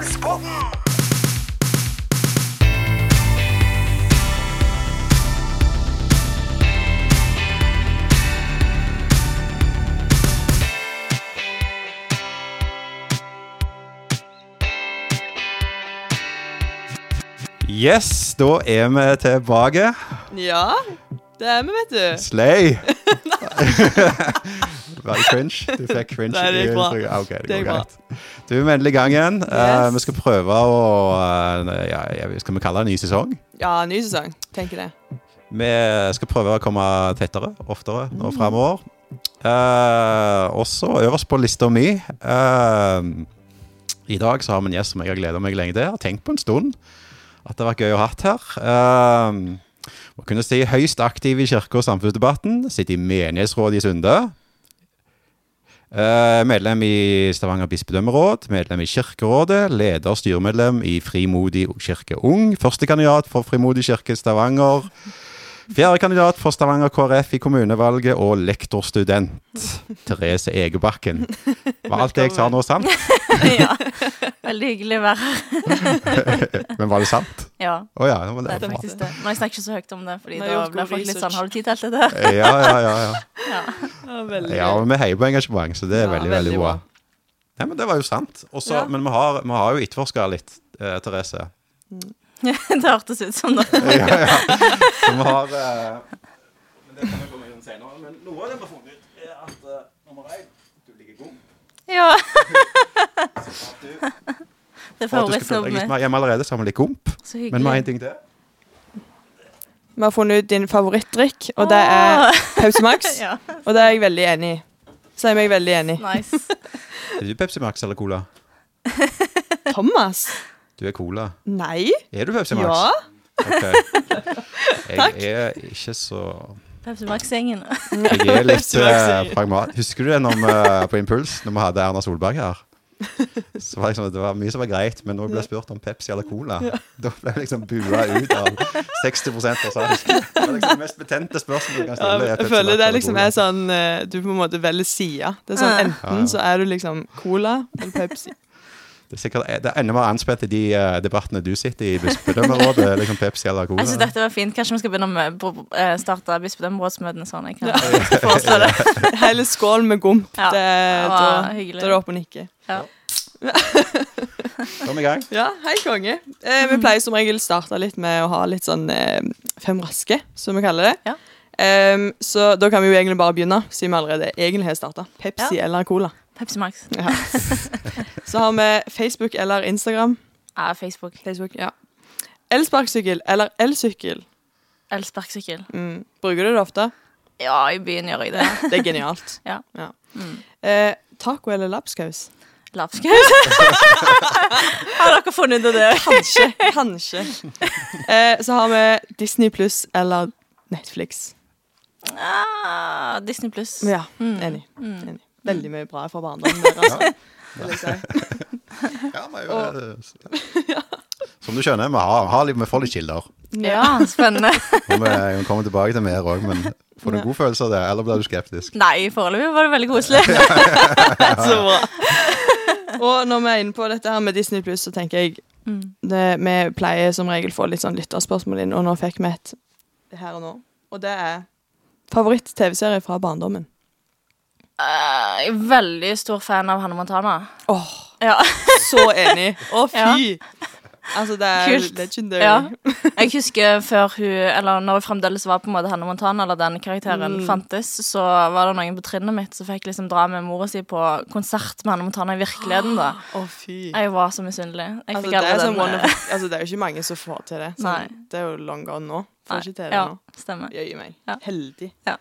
Impulspodden! Yes, da er vi tilbake. Ja, det er vi, vet du. Slay! Var det cringe? Du fikk cringe? Nei, det gikk bra. Ah, Ok, det Det gikk bra. Du er vi endelig i gang igjen. Eh, Yes. vi skal prøve å eh, ja, Skal vi kalle det en ny sesong? Ja, ny sesong. Tenker det. Vi skal prøve å komme tettere, oftere, nå framover. Uh, også øverst på lista mi uh, I dag så har vi en gjest som jeg har gleda meg lenge til. Jeg har tenkt på en stund at det har vært gøy å ha her. Uh, må kunne si høyst aktiv i kirke- og samfunnsdebatten. Sitter i menighetsrådet i Sunde. Eh, medlem i Stavanger bispedømmeråd, medlem i Kirkerådet, leder styremedlem i Frimodig kirke Ung. Førstekandidat for Frimodig kirke Stavanger. Fjerde kandidat for Stavanger KrF i kommunevalget og lektorstudent. Therese Egebakken. Var alt det jeg sa nå sant? ja. Veldig hyggelig å være her. Men var det sant? Ja, Oh, ja. det var det det. er faktisk det. Men jeg snakker ikke så høyt om det, Fordi Nei, da blir folk litt sånn Har du tid til alt dette? Ja, ja, ja. ja. Ja. Ja, Ja, men vi heier på engasjement, så det er Ja, veldig, veldig veldig bra. bra. Nei, men Det var jo sant. Også, Ja. Men vi har, vi har jo etterforska litt, eh, Therese. det hørtes ut som det. ja, ja. Som har eh, Men det kan vi komme inn senere. Men noe av det vi har funnet ut, er at uh, nummer én Du ligger god. Ja. Du, Det er vi som min. mer hjemme allerede, så har vi litt gomp. Men vi har én en ting til. Vi har funnet ut din favorittdrikk, og det er. Pepsi Max. Ja, Og det er jeg veldig enig i. Så er jeg veldig enig. nice. Er du Pepsi Max eller Cola? Thomas? Du er Cola. Nei? Er du Pepsi Max? Ja? Takk Jeg er ikke så Pepsi Max-gjengen. Jeg er litt Max, eh, pragmat. Husker du det når vi, på Impuls, når vi hadde Erna Solberg her? Så var det, liksom, det var mye som var greit, men når jeg ble spurt om Pepsi eller Cola, da ble jeg liksom bua ut av 60 av salen. Det var liksom det mest betente spørsmålet du kan stille. er jeg føler det er liksom er sånn eh, Du på en måte velger side. Det er sånn Ja. Ja, Enten ja. så er du liksom Cola eller Pepsi. Det er sikkert det ender med å anspent i de uh, debattene du sitter i i bispedømmerådet. Liksom Pepsi eller Cola. Jeg synes dette var fint. Kanskje vi skal begynne med å eh, starte bispedømmerådsmøtene sånn. Jeg kan foreslå det. Hele skål med gomp. Ja, Det, det da, var da hyggelig. er det opp og nikke. Ja. Er i gang. Ja, hei konge. Eh, vi pleier som regel starte litt med å ha litt sånn eh, fem raske, som vi kaller det. Ja. Um, så da kan vi jo egentlig bare begynne, siden vi allerede egentlig har starta. Pepsi eller Cola. Pepsi Max. Ja. så har vi Facebook eller Instagram. Ja, Facebook. Facebook, ja. Elsparkesykkel eller elsykkel. Elsparkesykkel. Mm. Bruker du det ofte? Ja, i byen gjør jeg det. Det er genialt. Ja. Mm. Eh, taco eller lapskaus? Lapskaus. Har dere funnet ut av det? Kanskje. Kanskje. Eh, så har vi Disney pluss eller Netflix. Ah, Disney pluss. Ja, Mm. enig. Mm. enig. Veldig mye bra fra barndommen der, altså. Vil jeg si. Ja, men, jo, Som du skjønner, vi, har, har litt, vi får litt kilder. Ja, spennende. Og vi vi kommer tilbake til mer òg, men får du en god følelse av det, eller blir du skeptisk? Nei, foreløpig var det veldig koselig. Så bra. Og når vi er inne på dette her med Disney pluss, så tenker jeg Mm. det, Vi pleier som regel få litt sånn lytterspørsmål inn, og nå fikk vi et her og nå. Og det er favoritt-TV-serie fra barndommen. Eh, jeg er veldig stor fan av Hannah Montana. Åh, Ja. så enig! Å, fy! Altså, det er Kult. legendary. Ja. Jeg husker før hun Eller når hun fremdeles var på en måte Hannah Montana, eller den karakteren Mm. fantes, så var det noen på trinnet mitt som fikk liksom dra med mora si på konsert med Hannah Montana i virkeligheten. da oh, fy. Jeg var så misunnelig. Jeg Altså, fikk det, er sånn den eh, of, altså, det er jo ikke mange som får til det. Sånn, det er jo long gone nå. Får nei. ikke til det Ja, nå. stemmer. Jøye meg. Ja. Heldig. Ja.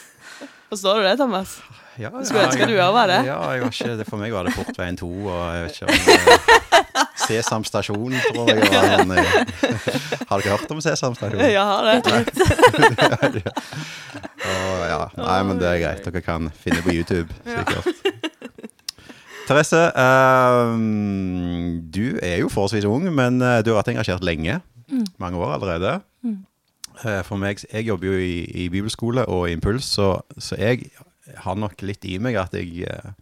Forstår du det, Thomas? Ja, Skulle ønske du òg var det. Ja, jeg var ikke, det for meg var det Portveien 2, og jeg vet ikke om eh, Sesam stasjon, tror jeg. Var sånn, eh, har dere hørt om Sesam stasjon? Jeg har det. Ja. Nei, men det er greit. Dere kan finne på YouTube, sikkert. Therese, ehm, du er jo forholdsvis ung, men eh, du har vært engasjert lenge. Mange år allerede. Eh, for meg, Jeg jobber jo i, i bibelskole og Impuls, så, så jeg har nok litt i meg at jeg eh,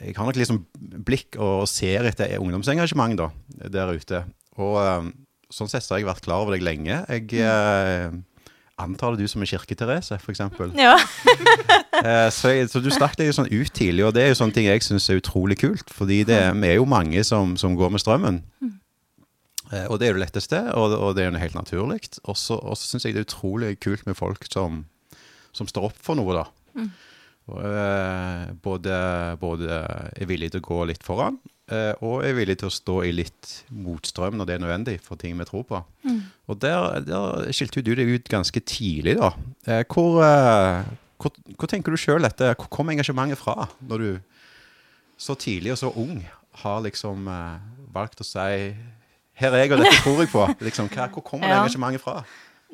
jeg har nok liksom blikk og ser etter ungdomsengasjement da, der ute. Og eh, sånn sett så har jeg vært klar over deg lenge. Jeg eh, antar det du som er Kirke-Therese, eksempel. Ja. Så, jeg, så du stakk deg sånn ut tidlig, og det er jo sånne ting jeg syns er utrolig kult. Fordi det, vi er jo mange som, som går med strømmen. Eh, og det er det letteste, og, og det er jo helt naturlig. Og så syns jeg det er utrolig kult med folk som, som står opp for noe, da. Og, eh, både, både er villig til å gå litt foran, eh, og er villig til å stå i litt motstrøm når det er nødvendig for ting vi tror på. Og der, der skilte du deg ut ganske tidlig, da. Eh, hvor, eh, hvor, hvor tenker du sjøl dette Hvor kom engasjementet fra, når du så tidlig og så ung har liksom eh, valgt å si Her er jeg, og dette tror jeg på. Liksom, hva, hvor kommer det engasjementet fra?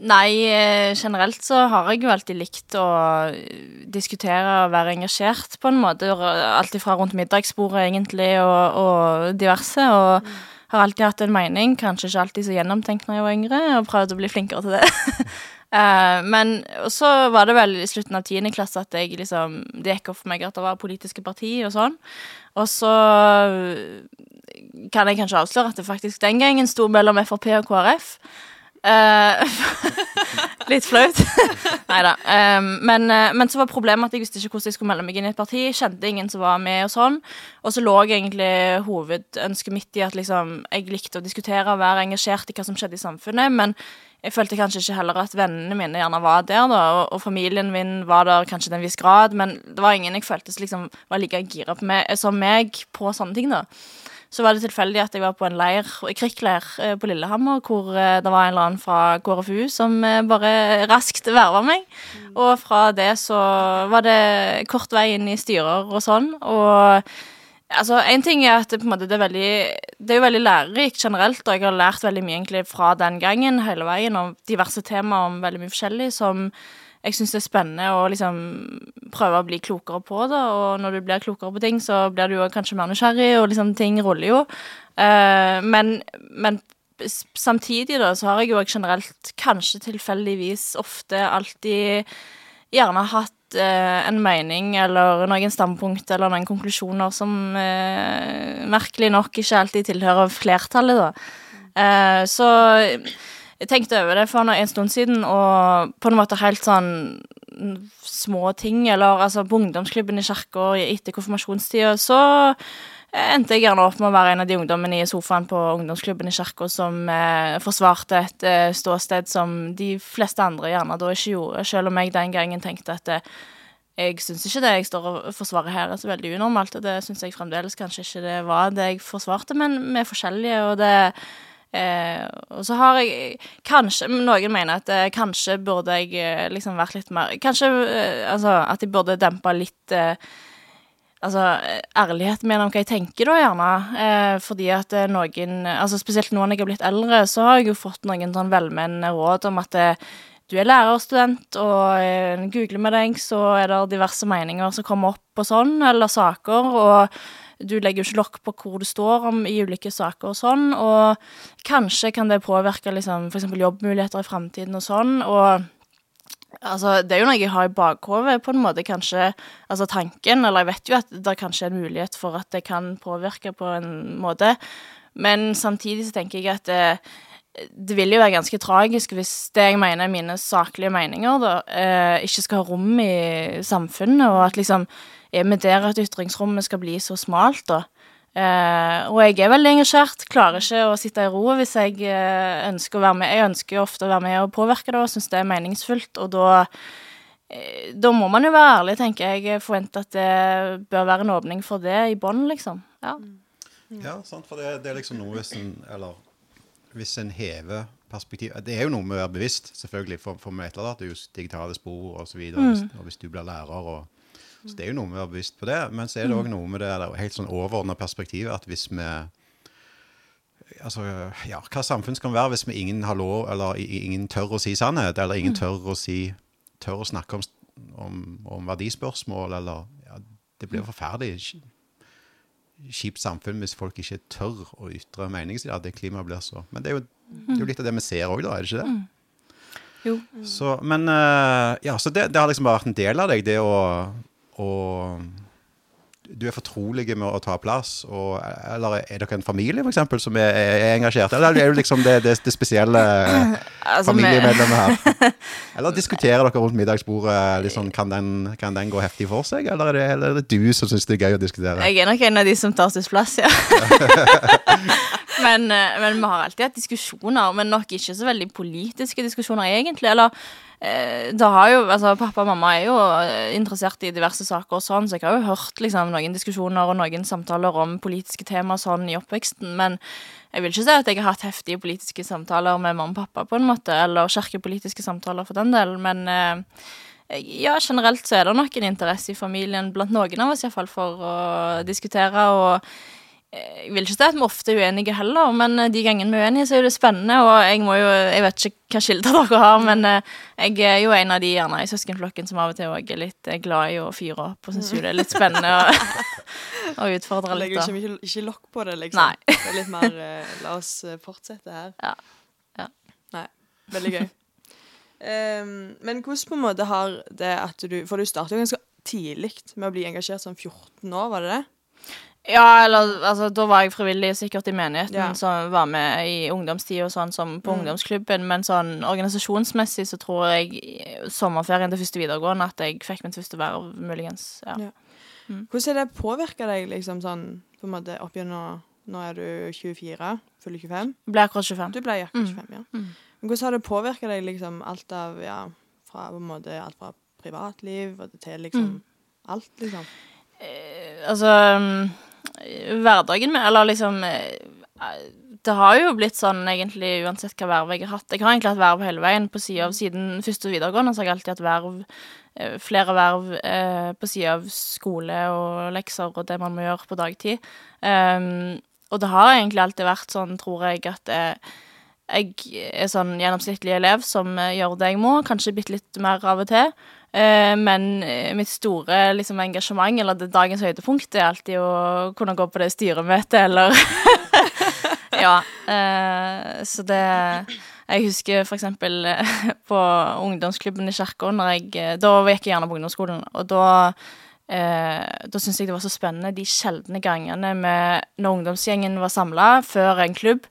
Nei, eh, generelt så har jeg jo alltid likt å eh, diskutere og være engasjert på en måte. Alt ifra rundt middagsbordet egentlig og, og diverse. Og har alltid hatt en mening. Kanskje ikke alltid så gjennomtenkt når jeg var yngre, og prøvd å bli flinkere til det. Eh, men så var det vel i slutten av tiende klasse at jeg liksom Det gikk opp for meg at det var politiske parti og sånn. Og så kan jeg kanskje avsløre at det faktisk den gangen sto mellom Frp og KrF. Eh, litt flaut. Nei da. men, eh, men så var problemet at jeg visste ikke hvordan jeg skulle melde meg inn i et parti. Kjente ingen som var med og sånn. Og så lå egentlig hovedønsket mitt i at liksom, jeg likte å diskutere og være engasjert i hva som skjedde i samfunnet. Men jeg følte kanskje ikke heller at vennene mine gjerne var der, da, og, og familien min var der kanskje til en viss grad, men det var ingen jeg følte som liksom var like gira som meg på sånne ting, da. Så var det tilfeldig at jeg var på en leir, krikkleir eh, på Lillehammer, hvor eh, det var en eller annen fra KrFU som eh, bare raskt verva meg. Og fra det så var det kort vei inn i styrer og sånn. Og altså, en ting er at det, måte, det er veldig Det er jo veldig lærerikt generelt, og jeg har lært veldig mye egentlig fra den gangen hele veien, om diverse temaer om veldig mye forskjellig som jeg syns det er spennende å liksom prøve å bli klokere på det. Og når du blir klokere på ting, så blir du jo kanskje mer nysgjerrig, og liksom ting ruller jo. Uh, men, men samtidig da, så har jeg jo generelt, kanskje tilfeldigvis, ofte alltid gjerne hatt eh, en mening eller noen standpunkt eller noen konklusjoner som eh, merkelig nok ikke alltid tilhører flertallet, da. Så jeg tenkte over det for en stund siden, og på en måte helt sånn små ting, eller altså på ungdomsklubben i kirka etter konfirmasjonstida, så endte jeg gjerne opp med å være en av de ungdommene i sofaen på ungdomsklubben i kirka som eh, forsvarte et eh, ståsted som de fleste andre gjerne da ikke gjorde, selv om jeg den gangen tenkte at eh, jeg syns ikke det jeg står og forsvarer her er så veldig unormalt, og det syns jeg fremdeles kanskje ikke det var det jeg forsvarte, men vi er forskjellige, og det Eh, og så har jeg kanskje Noen mener at eh, kanskje burde jeg eh, liksom vært litt mer Kanskje eh, altså at jeg burde dempa litt eh, Altså ærlighet ærligheten om hva jeg tenker, da, gjerne. Fordi at noen Altså spesielt nå når jeg har blitt eldre, så har jeg jo fått noen sånn velmenende råd om at du er lærerstudent, og googler med deg, så er det diverse meninger som kommer opp og sånn, eller saker, og du legger jo ikke lokk på hvor du står om i ulike saker og sånn, og kanskje kan det påvirke liksom eksempel jobbmuligheter i fremtiden og sånn, og Altså, det er jo noe jeg har i bakhodet, på en måte, kanskje Altså tanken, eller jeg vet jo at det kanskje er en mulighet for at det kan påvirke på en måte, men samtidig så tenker jeg at det, det vil jo være ganske tragisk hvis det jeg mener er mine saklige meninger, da, eh, ikke skal ha rom i samfunnet, og at liksom er vi der at ytringsrommet skal bli så smalt, da? Uh, og jeg er veldig engasjert, klarer ikke å sitte i ro hvis jeg uh, ønsker å være med. Jeg ønsker jo ofte å være med og påvirke det, og syns det er meningsfullt, og da uh, Da må man jo være ærlig, tenker jeg. Jeg forventer at det bør være en åpning for det i bånn, liksom. Ja. Ja, sant, for det, det er liksom noe hvis en Eller hvis en hever perspektiv Det er jo noe med å være bevisst, selvfølgelig, for, for det etterlater jo digitale spor og så videre, hvis, og hvis du blir lærer og Så det er jo noe med å være bevisst på det, men så er det òg noe med det der helt sånn overordna perspektivet at hvis vi Altså, ja, hva samfunn skal vi være hvis vi ingen har lov, eller ingen tør å si sannhet, eller ingen tør å si Tør å snakke om, om, om verdispørsmål, eller ja, Det blir forferdelig kjipt samfunn hvis folk ikke tør å ytre meningen sin. At det klimaet blir så Men det er jo, det er jo litt av det vi ser òg, da, er det ikke det? Jo. Så, men eh, ja, så det, det har liksom bare vært en del av deg, det å, å du er fortrolige med å ta plass? Og, eller er dere en familie, for eksempel, som er, er engasjert? Eller er du liksom det, det, det spesielle Altså, familiemedlemmet her? Eller diskuterer dere rundt middagsbordet liksom, kan, den, kan den gå heftig for seg, eller er det, eller er det du som syns det er gøy å diskutere? Jeg er nok en av de som tar sin plass, ja. men, eh, men vi har alltid hatt diskusjoner, men nok ikke så veldig politiske diskusjoner, egentlig. Eller eh, det har jo, altså Pappa og mamma er jo eh, interessert i diverse saker, og sånn, så jeg har jo hørt liksom, noen diskusjoner og noen samtaler om politiske temaer sånn i oppveksten. Men jeg vil ikke si at jeg har hatt heftige politiske samtaler med mamma og pappa, på en måte, eller kirkepolitiske samtaler for den del. Men ja, generelt så er det nok en interesse i familien blant noen av oss iallfall for å diskutere. og jeg vil ikke si at vi ofte er uenige heller, men eh, de gangene vi er uenige, så er det spennende. Og jeg må jo, jeg vet ikke hva kilder dere har, men eh, jeg er jo en av de gjerne i søskenflokken som av og til òg er litt eh, glad i å fyre opp og syns jo det er litt spennende å, å utfordre litt. Legger ikke, ikke, lokk på det, liksom. Nei. Det er litt mer eh, La oss eh, fortsette her. Ja. Ja. Nei. Veldig gøy. um, men hvordan på en måte har det at du For du startet jo ganske tidlig med å bli engasjert som 14 år, var det det? Ja, eller altså, da var jeg frivillig sikkert i menigheten, Ja. som var med i ungdomstid og sånn som på Mm. ungdomsklubben, men sånn organisasjonsmessig så tror jeg sommerferien til første videregående at jeg fikk mitt første verv, muligens. Ja. Ja. Hvordan har det påvirka deg liksom sånn på en måte opp gjennom Nå er du 24, fyller 25. Jeg ble akkurat 25. Du ble akkurat Mm. 25, ja. Mm. Men hvordan har det påvirka deg liksom alt av Ja, fra på en måte alt fra privatliv til liksom Mm. alt, liksom? Eh, altså mm, Hverdagen med Eller liksom eh, Det har jo blitt sånn egentlig uansett hva verv jeg har hatt. Jeg har egentlig hatt verv hele veien på siden av Siden første videregående så har jeg alltid hatt verv eh, flere verv eh, på sida av skole og lekser og det man må gjøre på dagtid. Um, og det har egentlig alltid vært sånn, tror jeg, at eh, jeg er sånn gjennomsnittlig elev som gjør det jeg må, kanskje bitte litt mer av og til. Eh, men eh, mitt store liksom, engasjement, eller dagens høydepunkt, er alltid å kunne gå på det styremøtet, eller Ja. Eh, så det Jeg husker for eksempel på ungdomsklubben i kirka, Da gikk jeg gjerne på ungdomsskolen, og da da syntes jeg det var så spennende de sjeldne gangene med når ungdomsgjengen var samla før en klubb,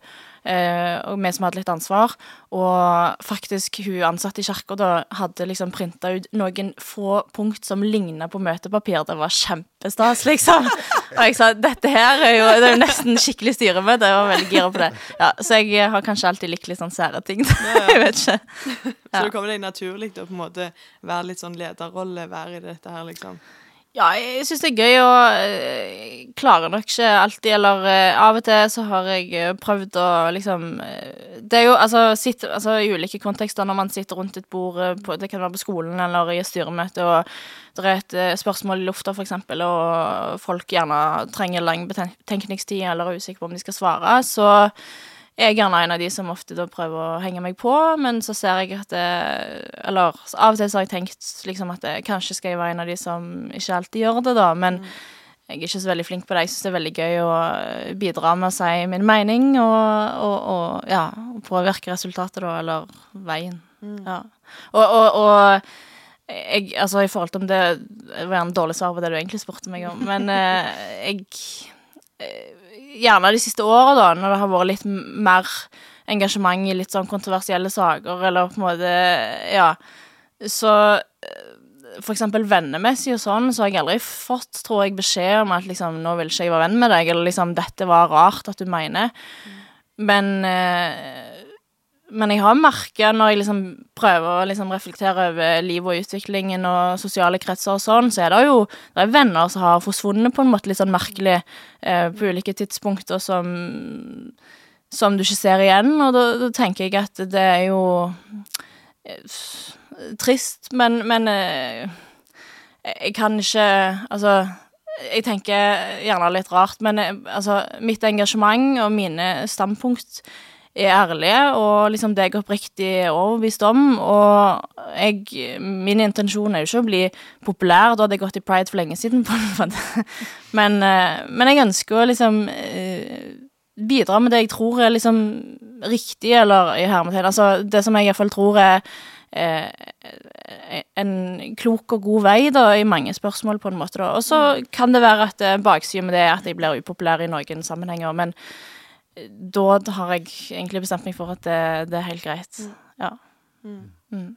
og vi som hadde litt ansvar, og faktisk hun ansatte i kirka da hadde liksom printa ut noen få punkt som ligna på møtepapir. Det var kjempestas, liksom. Og jeg sa dette her er jo, det er jo nesten skikkelig styremøte. Jeg var veldig gira på det. Ja, så jeg har kanskje alltid likt litt sånn sære ting. jeg vet ikke. Så Ja. det kommer deg naturlig å på en måte være litt sånn lederrolle, være i dette her, liksom? Ja, jeg syns det er gøy, og øh, klarer nok ikke alltid, eller øh, av og til så har jeg øh, prøvd å liksom Det er jo altså, sitt, altså i ulike kontekster når man sitter rundt et bord, på, det kan være på skolen eller i et styremøte, og det er et spørsmål i lufta, eksempel, og folk gjerne trenger lang betenkningstid eller er usikre på om de skal svare, så jeg er gjerne en av de som ofte da prøver å henge meg på, men så ser jeg at det, Eller av og til så har jeg tenkt liksom at det, kanskje skal jeg være en av de som ikke alltid gjør det, da, men jeg er ikke så veldig flink på det. Jeg syns det er veldig gøy å bidra med å si min mening og, og, og ja, påvirke resultatet, da, eller veien. Ja. Og, og, og jeg, altså i forhold til om det Det var gjerne dårlig svar på det du egentlig spurte meg om, men eh, jeg eh, Gjerne de siste åra, da, når det har vært litt mer engasjement i litt sånn kontroversielle saker, eller på en måte Ja. Så eh, for eksempel vennemessig og sånn, så har jeg aldri fått, tror jeg, beskjed om at liksom, nå vil ikke jeg være venn med deg, eller liksom, dette var rart at du mener. Men eh, men jeg har merka når jeg liksom prøver å liksom reflektere over livet og utviklingen og sosiale kretser og sånn, så er det jo det er venner som har forsvunnet på en måte litt sånn merkelig eh, på ulike tidspunkter som som du ikke ser igjen, og da, da tenker jeg at det er jo eh, trist, men, men eh, jeg kan ikke Altså jeg tenker gjerne litt rart, men eh, altså, mitt engasjement og mine standpunkt er ærlige, og liksom det er jeg oppriktig overbevist om. Og jeg, min intensjon er jo ikke å bli populær, da hadde jeg gått i pride for lenge siden. Men, eh, men jeg ønsker å liksom eh, bidra med det jeg tror er liksom riktig, eller i hermetegn Altså det som jeg iallfall tror er eh, en klok og god vei da, i mange spørsmål, på en måte. Og så kan det være at baksiden med det er at jeg blir upopulær i noen sammenhenger, men eh, da har jeg egentlig bestemt meg for at det, det er helt greit. Ja. Mm.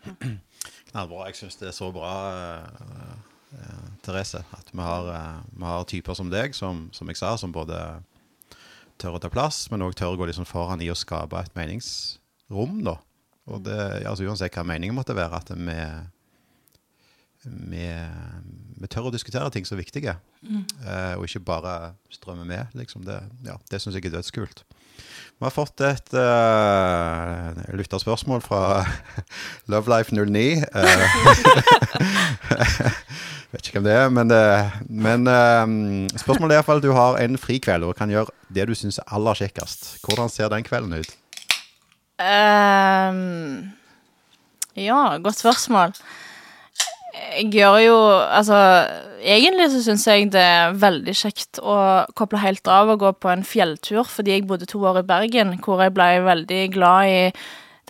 Knallbra. Jeg syns det er så bra, uh, uh, Therese, at vi har, uh, vi har, typer som deg, som, som, jeg sa, som både tør å ta plass, men òg tør å gå liksom foran i å skape et meningsrom, da. Og det, altså Uansett hva meningen måtte være, at vi, vi, vi tør å diskutere ting som er viktige. Mm. og ikke bare strømme med. liksom Det, ja, det syns jeg er dødskult. Vi har fått et uh, lytterspørsmål fra Lovelife09. Uh, vet ikke hvem det er, men, uh, men uh, spørsmålet er iallfall du har en frikveld og kan gjøre det du syns er aller kjekkest. Hvordan ser den kvelden ut? Um, ja, godt spørsmål. Jeg gjør jo Altså, egentlig så syns jeg det er veldig kjekt å koble helt av og gå på en fjelltur, fordi jeg bodde to år i Bergen, hvor jeg ble veldig glad i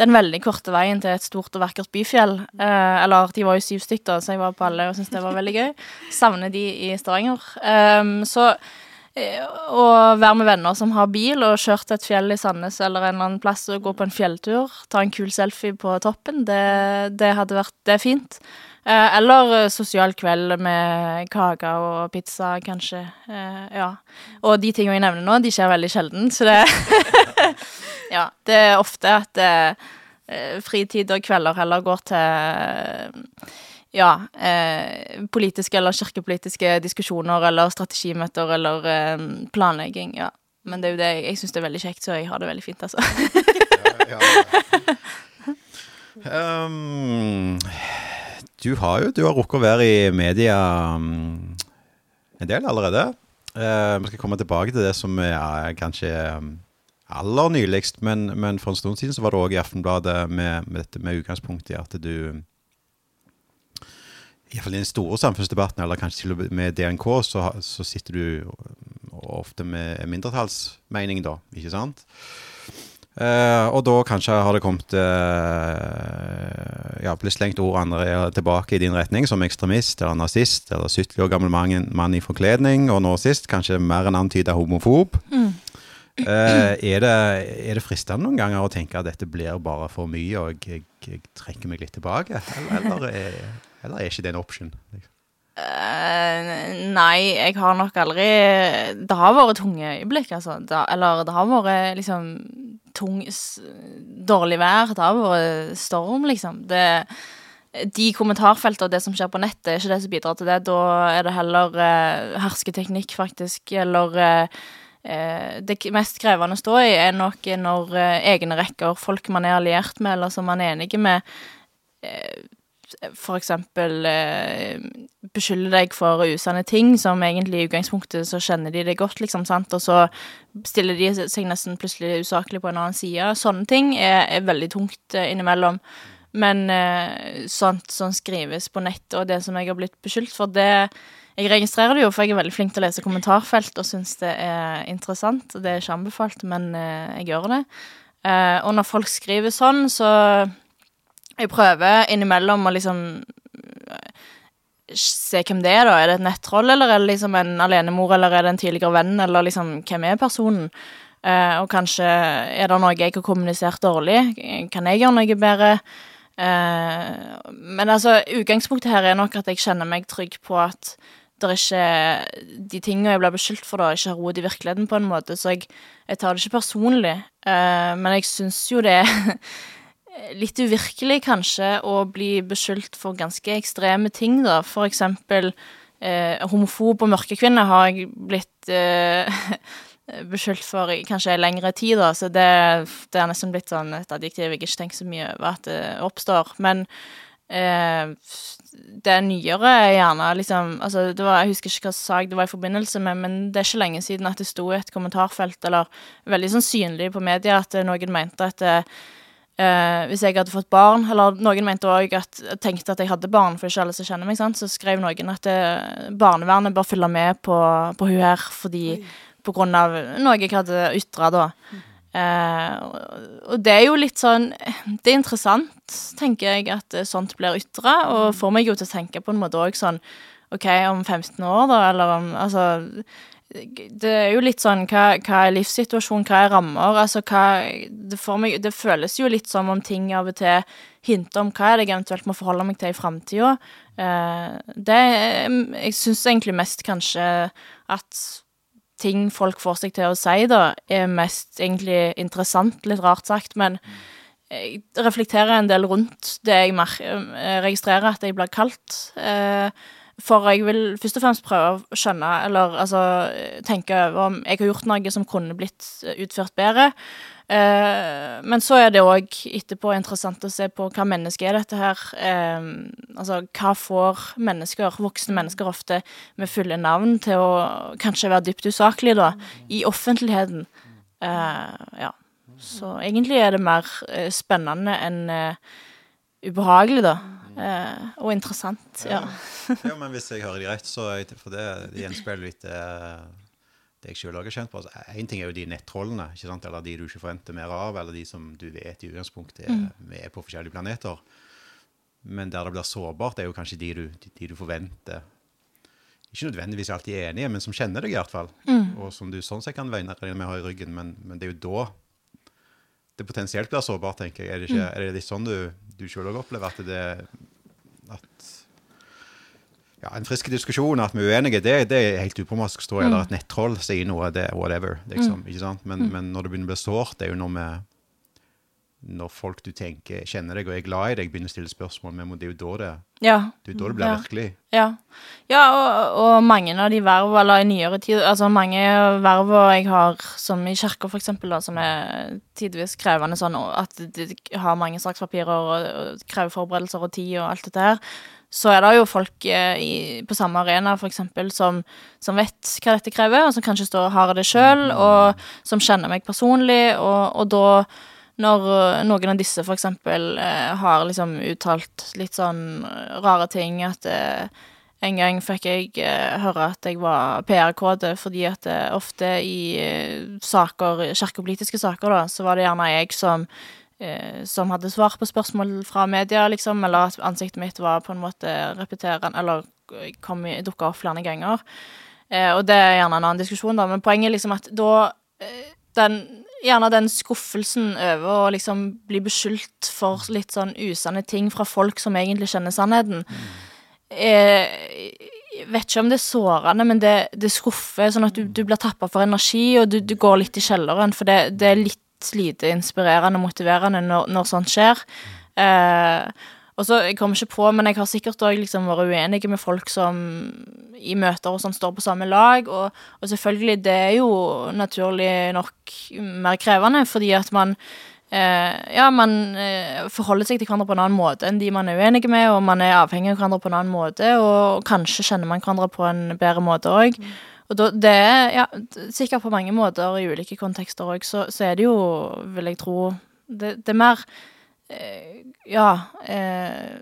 den veldig korte veien til et stort og vakkert byfjell. Eh, eller de var jo syv stykker, så jeg var på alle og syntes det var veldig gøy. Savner de i Stavanger. Um, så eh, å være med venner som har bil, og kjørt til et fjell i Sandnes eller en eller annen plass og gå på en fjelltur, ta en kul selfie på toppen, det, det hadde vært Det er fint. Eh, eller eh, sosial kveld med kake og pizza, kanskje. Eh, ja. Og de tingene jeg nevner nå, de skjer veldig sjelden, så det Ja. Det er ofte at fritid og kvelder heller går til ja, eh, politiske eller kirkepolitiske diskusjoner eller strategimøter eller eh, planlegging. Ja. Men det er jo det jeg, jeg syns det er veldig kjekt, så jeg har det veldig fint, altså. ja, ja, um, du har jo du har rukket å være i media um, en del allerede. Uh, vi skal komme tilbake til det som er kanskje um, aller nyligst, men, men, for en stund siden så var det òg i Aftenbladet med, med, dette med utgangspunkt i at du Iallfall i den store samfunnsdebatten, eller kanskje til og med DNK, så, så sitter du ofte med mindretallsmening, da, ikke sant? Uh, og da kanskje har det kommet uh, Ja, blitt slengt ord andre tilbake i din retning, som ekstremist eller nazist eller 70 år gammel mann, mann i forkledning, og nå sist kanskje mer enn antyda homofob. Mm. Uh, er, det, er, det, fristende noen ganger å tenke at dette blir bare for mye, og jeg, jeg, jeg trekker meg litt tilbake? Eller, eller, er, eller er ikke det en option? Liksom? Uh, nei, jeg har nok aldri Det har vært tunge øyeblikk, altså. Da, eller det har vært liksom tung Dårlig vær. Det har vært storm, liksom. Det, de kommentarfeltene og det som skjer på nettet, er ikke det som bidrar til det. Da er det heller eh, hersketeknikk, faktisk, eller eh, det mest krevende å stå i er nok når egne rekker, folk man er alliert med, eller som man er enige med, eksempel eh, beskylder deg for usanne ting, som egentlig i utgangspunktet så kjenner de det godt, liksom, sant, og så stiller de seg nesten plutselig usaklig på en annen side. Sånne ting er, er veldig tungt eh, innimellom. Men eh, sånt som skrives på nett, og det som jeg har blitt beskyldt for, det Jeg registrerer det jo, for jeg er veldig flink til å lese kommentarfelt og syns det er interessant. Det er ikke anbefalt, men eh, jeg gjør det. Eh, og når folk skriver sånn, så jeg prøver innimellom å liksom eh, se hvem det er, da. Er det et nettroll, eller er det liksom en alenemor, eller er det en tidligere venn, eller liksom hvem er personen? Uh, og kanskje er det noe jeg har kommunisert dårlig? Kan jeg gjøre noe bedre? Uh, men altså, utgangspunktet her er nok at jeg kjenner meg trygg på at det er ikke De tingene jeg blir beskyldt for, da, ikke har rot i virkeligheten, på en måte, så jeg, jeg tar det ikke personlig. Uh, men jeg syns jo det litt uvirkelig, kanskje, å bli beskyldt for ganske ekstreme ting, da. For eksempel eh, homofob og mørkekvinne har jeg blitt eh, beskyldt for i kanskje lengre tid, da, så det, det er nesten blitt sånn et adjektiv jeg ikke tenker så mye over at det oppstår. Men eh, det nyere er gjerne liksom altså det var, Jeg husker ikke hva sak det var i forbindelse med, men det er ikke lenge siden at det sto i et kommentarfelt, eller veldig sånn synlig på media, at noen mente at det, Uh, hvis jeg hadde fått barn, eller noen mente òg at tenkte at jeg hadde barn, for ikke alle som kjenner meg, sant? så skrev noen at det, eh, barnevernet bør følge med på, på hun her fordi Oi. på grunn av noe jeg hadde ytra da. Mm. Eh, og det er jo litt sånn Det er interessant, tenker jeg, at sånt blir ytra, og får meg jo til å tenke på en måte òg sånn OK, om 15 år, da, eller om Altså det er jo litt sånn hva, hva er livssituasjon, hva er rammer? Altså hva det, meg, det, føles jo litt som om ting av og til hinter om hva er det jeg eventuelt må forholde meg til i framtida. Eh, det Jeg syns egentlig mest kanskje at ting folk får seg til å si, da, er mest egentlig interessant, litt rart sagt, men jeg reflekterer en del rundt det jeg, jeg registrerer at jeg blir kalt. Eh, for jeg vil først og fremst prøve å skjønne, eller altså tenke over om jeg har gjort noe som kunne blitt utført bedre. Eh, men så er det òg etterpå interessant å se på hva menneske er dette her. Eh, altså hva får mennesker, voksne mennesker ofte med fulle navn, til å kanskje være dypt usaklige, da, i offentligheten. Eh, ja. Så egentlig er det mer eh, spennende enn eh, ubehagelig, da. Eh, og interessant. Ja. ja. men hvis jeg hører de rett, så jeg, For det, det gjenspeiler litt det, det jeg sjøl har kjent på. Én altså, ting er jo de nettrollene, ikke sant? eller de du ikke forventer mer av, eller de som du vet i utgangspunktet er, mm. er på forskjellige planeter. Men der det blir sårbart, er jo kanskje de du, de, de du forventer ikke nødvendigvis alltid er enige, men som kjenner deg, i hvert fall. Mm. Og som du sånn sett kan vegne med å ha i ryggen. Men, men, det er jo da det potensielt blir sårbart, tenker jeg. Er det, ikke, mm. er det litt sånn du du sjøl òg opplever at det at ja, En frisk diskusjon, at vi er uenige, det, det er helt uproblematisk. Står eller mm. at nettroll sier noe, det er whatever. Liksom, mm. ikke sant? Men, mm. men, når det begynner å bli sårt, det er jo når vi når folk du tenker kjenner deg og er glad i deg, begynner å stille spørsmål men det er jo da det, ja. det, da det blir ja. virkelig. Ja, ja og, og, mange av de verv, eller i nyere tid Altså mange verv jeg har, som i kirka f.eks., som er tidvis krevende sånn at de har mange sakspapirer og, og krever forberedelser og tid og alt dette her, så er det jo folk eh, i, på samme arena for eksempel, som, som, vet hva dette krever, og som kanskje står og har det sjøl, mm. og som kjenner meg personlig, og, og da når uh, noen av disse eksempel uh, har liksom uttalt litt sånn rare ting, at uh, en gang fikk jeg høre at jeg var PR-kode, fordi at ofte i saker, kirkepolitiske saker, da, så var det gjerne jeg som som hadde svar på spørsmål fra media, liksom, eller at ansiktet mitt var på en måte repeterende, eller dukka opp flere ganger. og det er gjerne en annen diskusjon, da, men poenget er liksom at da den gjerne den skuffelsen over å liksom bli beskyldt for litt sånn usanne ting fra folk som egentlig kjenner sannheten. Jeg vet ikke om det er sårende, men det, det skuffer, sånn at du, du blir tappa for energi, og du, du, går litt i kjelleren, for det, det, er litt lite inspirerende og motiverende når, når sånt skjer. Eh, og så, Jeg kommer ikke på, men jeg har sikkert òg liksom vært uenig med folk som i møter og sånn står på samme lag. Og, og, selvfølgelig, det er jo naturlig nok mer krevende, fordi at man eh, Ja, man eh, forholder seg til hverandre på en annen måte enn de man er uenige med, og man er avhengig av hverandre på en annen måte, og kanskje kjenner man hverandre på en bedre måte òg. Mm. Og da, det er ja, sikkert på mange måter i ulike kontekster òg, så, så, er det jo, vil jeg tro Det, det er mer ja eh,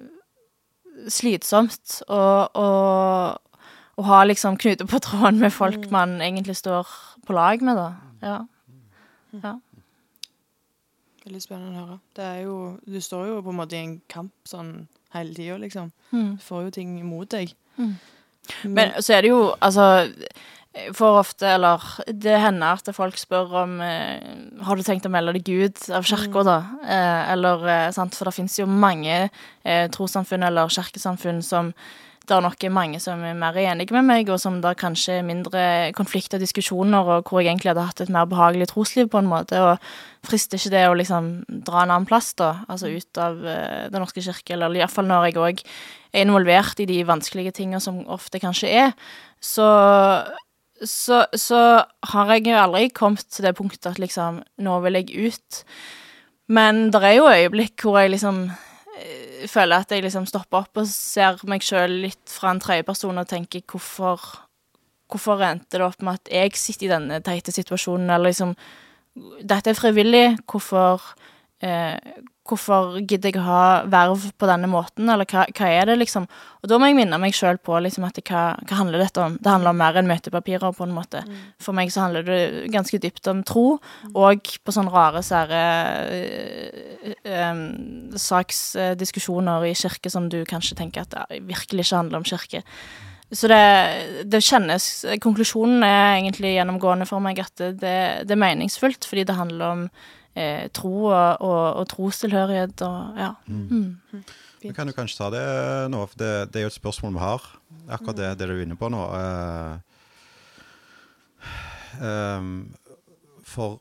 slitsomt å, å, ha liksom knute på tråden med folk mm. man egentlig står på lag med, da. Ja. Mm. ja. Veldig spennende å høre. Det er jo Du står jo på en måte i en kamp sånn hele tida, liksom. Mm. Du får jo ting imot deg. Mm. Men, Men så er det jo Altså for ofte, eller det hender at folk spør om eh, Har du tenkt å melde deg ut av kirka, mm. da? Eh, eller eh, sant, For det fins jo mange eh, trossamfunn eller kirkesamfunn som det er nok mange som er mer enige med meg, og som det kanskje er mindre konflikt og diskusjoner, og hvor jeg egentlig hadde hatt et mer behagelig trosliv, på en måte. Og frister ikke det å liksom dra en annen plass, da? Altså ut av uh, Den norske kirke, eller iallfall når jeg òg er involvert i de vanskelige tingene som ofte kanskje er. Så så, så, har jeg jo aldri kommet til det punktet at liksom Nå vil jeg ut. Men det er jo øyeblikk hvor jeg liksom øh, føler at jeg liksom stopper opp og ser meg sjøl litt fra en tredjeperson og tenker hvorfor Hvorfor endte det opp med at jeg sitter i denne teite situasjonen, eller liksom Dette er frivillig. Hvorfor eh, hvorfor gidder jeg å ha verv på denne måten, eller hva, hva er det, liksom? Og da må jeg minne meg sjøl på liksom, at det, hva, hva, handler dette om? Det handler om mer enn møtepapirer, på en måte. Mm. For meg så handler det ganske dypt om tro, mm. og på sånne rare, sære øh, øh, saksdiskusjoner i kirke som du kanskje tenker at det virkelig ikke handler om kirke. Så det, det, kjennes Konklusjonen er egentlig gjennomgående for meg at det, det er meningsfullt, fordi det handler om eh, tro og, og, og trostilhørighet og ja. Mm. Mm. Vi kan jo kanskje ta det nå, for det, det, er jo et spørsmål vi har. Akkurat det, det du er inne på nå. Uh, um, for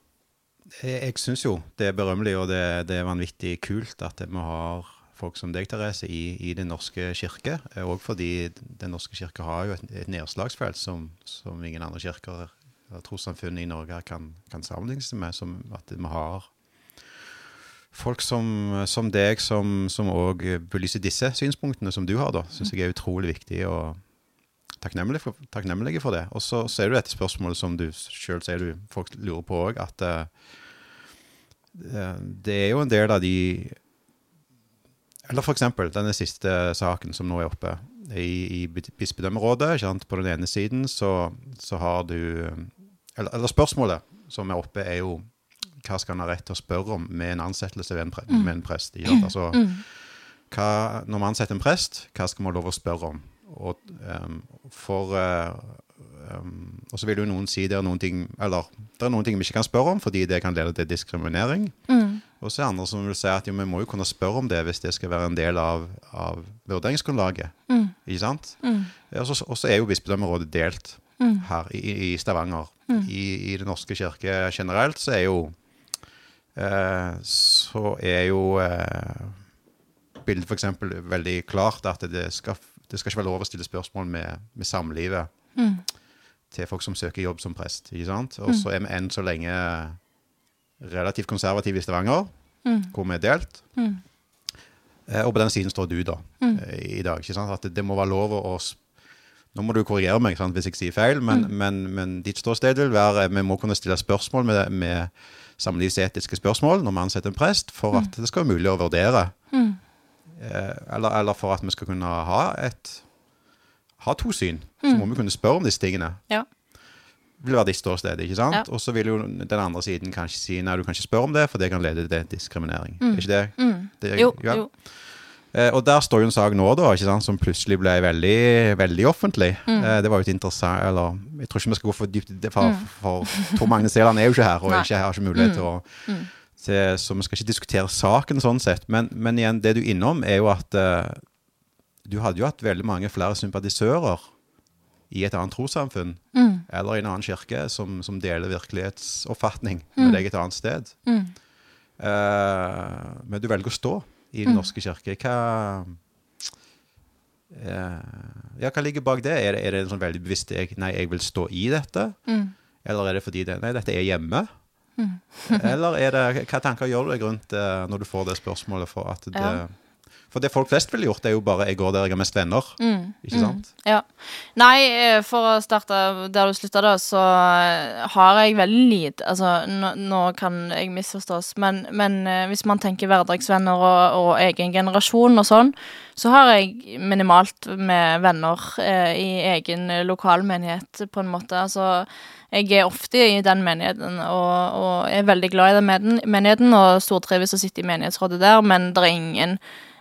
jeg, jeg syns jo det er berømmelig og det, det, er vanvittig kult at vi har folk som deg, Therese, i, i Den norske kirke. Og eh, fordi Den norske kirke har jo et, et nedslagsfelt som, som ingen andre kirker trossamfunn i Norge kan, kan sammenlignes med. Som at vi har folk som, som deg som òg belyser disse synspunktene som du har, da, syns jeg er utrolig viktig og takknemlige for, takknemlig for det. Og så, så er det dette spørsmålet som du sjøl sier du folk lurer på òg, at uh, det er jo en del av de Eller f.eks. denne siste saken som nå er oppe i, i bispedømmerådet. På den ene siden så, så har du eller, eller, spørsmålet som er oppe, er jo hva skal en ha rett til å spørre om med en ansettelse ved en, pre mm. med en prest? Altså, mm. hva, når man ansetter en prest, hva skal man ha lov å spørre om? Og, um, for uh, um, og så vil jo noen si det er noen ting Eller det er noen ting vi ikke kan spørre om fordi det kan lede til diskriminering. Mm. Og så er det andre som vil si at jo, vi må jo kunne spørre om det hvis det skal være en del av, av vurderingsgrunnlaget. Mm. Ikke sant? Mm. Og så er jo bispedømmerådet delt mm. her i, i Stavanger. Mm. I, I Den norske kirke generelt så er jo eh, Så er jo eh, bildet f.eks. veldig klart at det skal, det skal ikke være lov å stille spørsmål med, med samlivet mm. til folk som søker jobb som prest. ikke sant? Og så mm. er vi enn så lenge relativt konservative i Stavanger, mm. hvor vi er delt. Mm. Eh, og på den siden står du, da, i dag. ikke sant? At det, det må være lov å nå må du korrigere meg sant, hvis jeg sier feil, men, mm. men, men ditt ståsted vil være vi må kunne stille spørsmål med, med samlivsetiske spørsmål når vi ansetter en prest, for at mm. det skal være mulig å vurdere. Mm. Eh, eller, eller, for at vi skal kunne ha et ha to syn. Så mm. må vi kunne spørre om disse tingene. Ja. Vil være ditt ståsted. ikke sant? Ja. Og så vil jo den andre siden kanskje si nei, du kan ikke spørre om det, for det kan lede til diskriminering. Mm. Er ikke det? Mm. det jo, ja. jo. Eh, og der står jo en sak nå da, ikke sant, som plutselig ble veldig, veldig offentlig. Mm. Eh, det var jo et interessant Eller jeg tror ikke vi skal gå for dypt i det, for, mm. for Tor Magne Seland er jo ikke her, og ikke, har ikke mulighet til å mm. mm. til, Så vi skal ikke diskutere saken sånn sett. Men, men igjen, det du er innom, er jo at uh, du hadde jo hatt veldig mange flere sympatisører i et annet trossamfunn mm. eller i en annen kirke som, som deler virkelighetsoppfatning med mm. deg et annet sted. Uh, men du velger å stå i Den mm. norske kirke. Hva, ja, hva ligger bak det? Er det, er det en sånn veldig bevisst jeg, Nei, jeg vil stå i dette? Mm. Eller er det fordi det, nei, dette er hjemme? Mm. Eller er det, hva tanker gjør du deg rundt det når du får det spørsmålet for at det ja. For det folk flest ville gjort, er jo bare 'jeg går der jeg har mest venner'. Mm. Ikke sant? Mm. Ja. Nei, eh, for å starte der du slutta, da, så eh, har jeg veldig lite Altså, nå, nå, kan jeg misforstås, men, men uh, hvis man tenker hverdagsvenner og, og, egen generasjon og sånn, så har jeg minimalt med venner eh, i egen lokalmenighet, på en måte. Altså jeg er ofte i den menigheten og, og er veldig glad i den menigheten og stortrives å sitte i menighetsrådet der, men det er ingen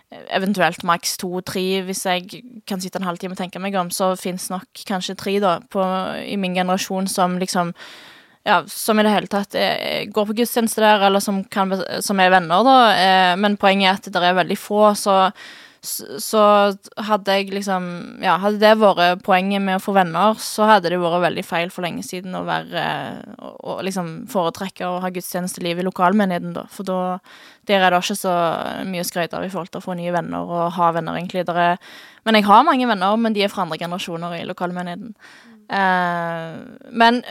eventuelt maks to-tre, hvis jeg kan sitte en halvtime og tenke meg om, så fins nok kanskje tre da, på, i min generasjon som liksom ja, som i det hele tatt er, går på gudstjeneste der, eller som, kan, som er venner, da. Eh, men poenget er at det er veldig få, så så hadde jeg liksom Ja, hadde det vært poenget med å få venner, så hadde det vært veldig feil for lenge siden å være Å liksom foretrekke å ha gudstjenesteliv i lokalmenigheten, da. For da Der er det ikke så mye skryt av i forhold til å få nye venner og ha venner, egentlig. Er, men jeg har mange venner, men de er fra andre generasjoner i lokalmenigheten. Eh, men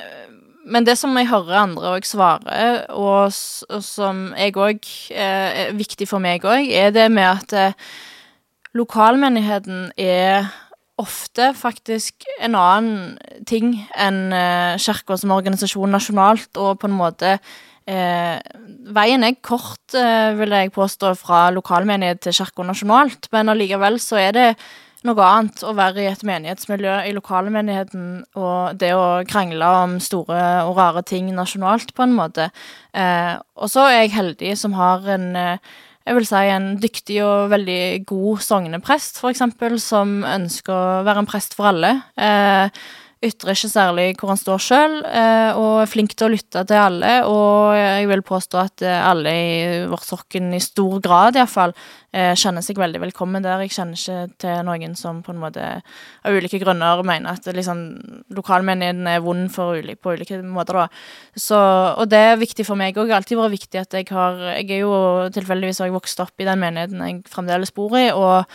men det som jeg hører andre òg svare, og, som jeg òg eh, er viktig for meg òg, er det med at eh, lokalmenigheten er ofte faktisk en annen ting enn uh, Kirka som organisasjon nasjonalt, og på en måte eh, Veien er kort, eh, vil jeg påstå, fra lokalmenighet til kirka nasjonalt, men allikevel så er det noe annet å være i et menighetsmiljø i lokalmenigheten og det å krangle om store og rare ting nasjonalt, på en måte. Eh, og så er jeg heldig som har en eh, jeg vil si en dyktig og veldig god sogneprest, eksempel, som ønsker å være en prest for alle. Eh, ytrer ikke særlig hvor han står sjøl, eh, og er flink til å lytte til alle. Og jeg vil påstå at eh, alle i vårt sokken, i stor grad iallfall, eh, kjenner seg veldig velkommen der. Jeg kjenner ikke til noen som på en måte av ulike grunner mener at liksom, lokalmenigheten er vond ulike, på ulike måter, da. Så, og det er viktig for meg òg. Alltid vært viktig at jeg har Jeg er jo tilfeldigvis har vokst opp i den menigheten jeg fremdeles bor i, og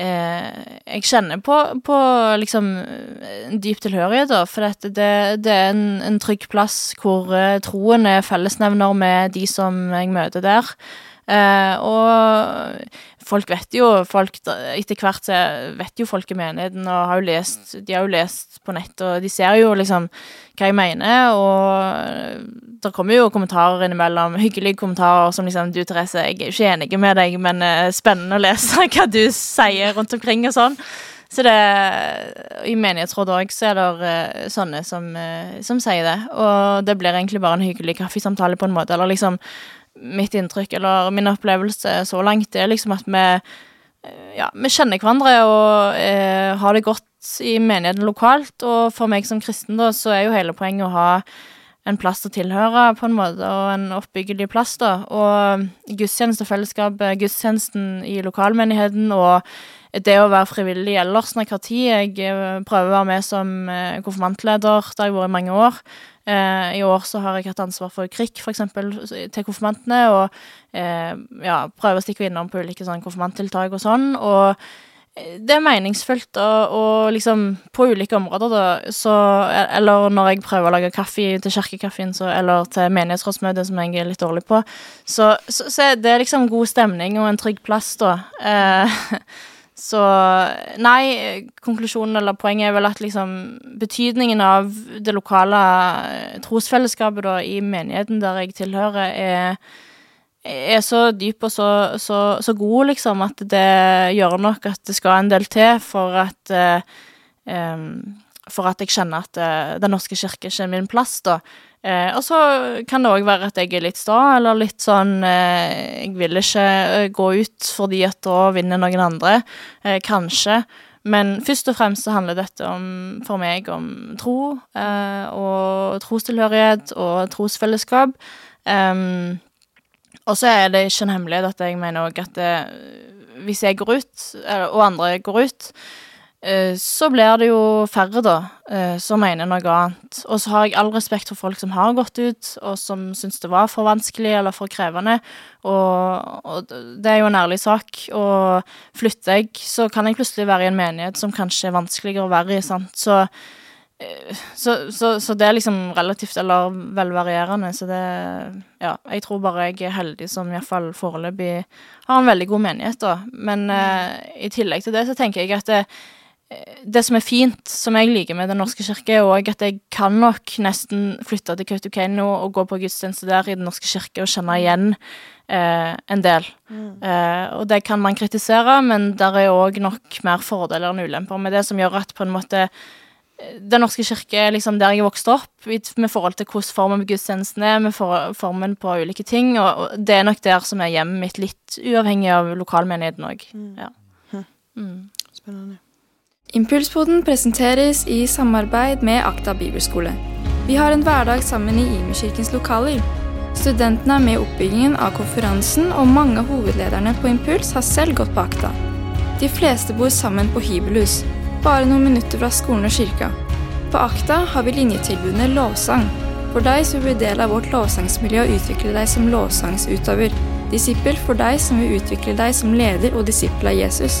jeg kjenner på, på liksom en dyp tilhørighet, da. For det, det, er en, en, trygg plass hvor eh, troen er fellesnevner med de som jeg møter der. Eh, og folk vet jo folk, Etter hvert så vet jo folk i menigheten og har jo lest De har jo lest på nett, og de ser jo liksom hva jeg mener, og det kommer jo kommentarer innimellom, hyggelige kommentarer som liksom Du, Therese, jeg er ikke enig med deg, men uh, spennende å lese hva du sier rundt omkring og sånn. Så det I menighetsrådet òg så er det uh, sånne som, som sier det, og det blir egentlig bare en hyggelig kaffesamtale på en måte, eller liksom mitt inntrykk, eller min opplevelse så langt, er liksom at vi ja, vi kjenner hverandre og eh, har det godt i menigheten lokalt. Og for meg som kristen, da, så er jo hele poenget å ha en plass å tilhøre, på en måte, og en oppbyggelig plass, da. Og gudstjenestefellesskapet, gudstjenesten i lokalmenigheten og det å være frivillig ellers når jeg har tid. Jeg eh, prøver å være med som eh, konfirmantleder, det har jeg vært i mange år. Eh, I år så har jeg hatt ansvar for KRIK, for eksempel, til konfirmantene, og eh, ja, prøver å stikke innom på ulike sånn konfirmanttiltak og sånn. og eh, det er meningsfullt, og, og, liksom på ulike områder, da, så Eller når jeg prøver å lage kaffe til kirkekaffen, eller til menighetsrådsmøtet, som jeg er litt dårlig på, så, så, så det er liksom god stemning og en trygg plass, da. Eh, Så nei, konklusjonen eller poenget er vel at liksom betydningen av det lokale eh, trosfellesskapet da i menigheten der jeg tilhører, er, er så dyp og så, så, så, god, liksom, at det gjør nok at det skal en del til for at um, For at jeg kjenner at Den norske kirke ikke er min plass, da. Uh, og så kan det òg være at jeg er litt sta, eller litt sånn eh, Jeg vil ikke gå ut fordi at da vinner noen andre. Kanskje. Men først og fremst så handler dette om, for meg om tro og trostilhørighet og trosfellesskap. Um, og så er det ikke en hemmelighet at jeg mener òg at det, hvis jeg går ut, og andre går ut, så blir det jo færre, da, eh, som mener noe annet. Og så har jeg all respekt for folk som har gått ut, og som syns det var for vanskelig eller for krevende. Og, og, det er jo en ærlig sak. Og flytter jeg, så kan jeg plutselig være i en menighet som kanskje er vanskeligere å være i, sant. Så, eh, så, så, så det er liksom relativt, eller vel varierende. Så det Ja, jeg tror bare jeg er heldig som iallfall foreløpig har en veldig god menighet, da. Men uh, i tillegg til det så tenker jeg at det, det som er fint, som jeg liker med Den norske kirke, er òg at jeg kan nok nesten flytte til Kautokeino og gå på gudstjeneste der i Den norske kirke og kjenne igjen eh, en del. Mm. Eh, og det kan man kritisere, men der er òg nok mer fordeler enn ulemper med det, som gjør at på en måte eh, Den norske kirke er liksom der jeg vokste opp, med forhold til hvordan formen på gudstjenesten er, med formen på ulike ting, og det er nok der som er hjemmet mitt, litt uavhengig av lokalmenigheten òg. Mm. Ja. Hm. Mm. Spennende. Impulspoden presenteres i samarbeid med Akta bibelskole. Vi har en hverdag sammen i Imekirkens lokaler. Studentene er med i oppbyggingen av konferansen, og mange av hovedlederne på Impuls har selv gått på Akta. De fleste bor sammen på hybelhus, bare noen minutter fra skolen og kirka. På Akta har vi linjetilbudene Lovsang, for deg som vil bli del av vårt lovsangsmiljø og utvikle deg som lovsangsutøver. Disippel for deg som vil utvikle deg som leder og disippel av Jesus.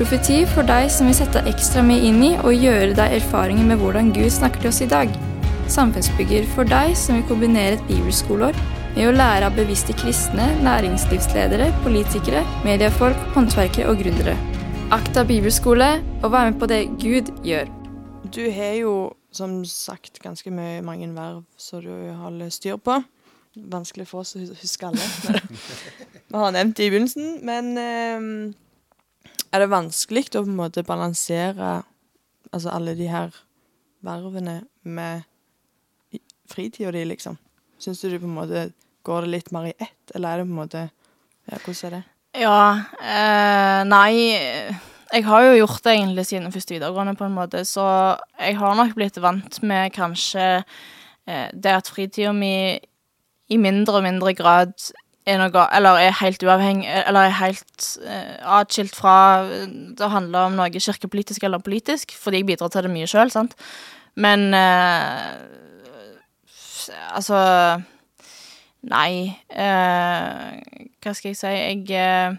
Profeti for deg som vil sette ekstra mye inn i og gjøre deg erfaringer med hvordan Gud snakker til oss i dag. Samfunnsbygger for deg som vil kombinere et bibelskoleår med å lære av bevisste kristne, næringslivsledere, politikere, mediefolk, håndverkere og gründere. Akta bibelskole, og vær med på det Gud gjør. Du har jo som sagt ganske mye, mange verv som du holder styr på. vanskelig for oss å huske alle. Vi har nevnt det i begynnelsen, men eh, er det vanskelig å på en måte balansere altså alle de her vervene med fritida di, liksom? Syns du det på en måte går det litt mer i ett, eller er det på en måte Ja, hvordan er det? Ja, eh, nei Jeg har jo gjort det egentlig siden første videregående, på en måte, så jeg har nok blitt vant med kanskje eh, det at fritida mi i mindre og mindre grad er noe Eller er helt uavhengig Eller er helt uh, atskilt fra eh, det handler om noe kirkepolitisk eller politisk, fordi jeg bidrar til det mye sjøl, sant. Men uh, altså Nei. Uh, hva skal jeg si? Jeg eh,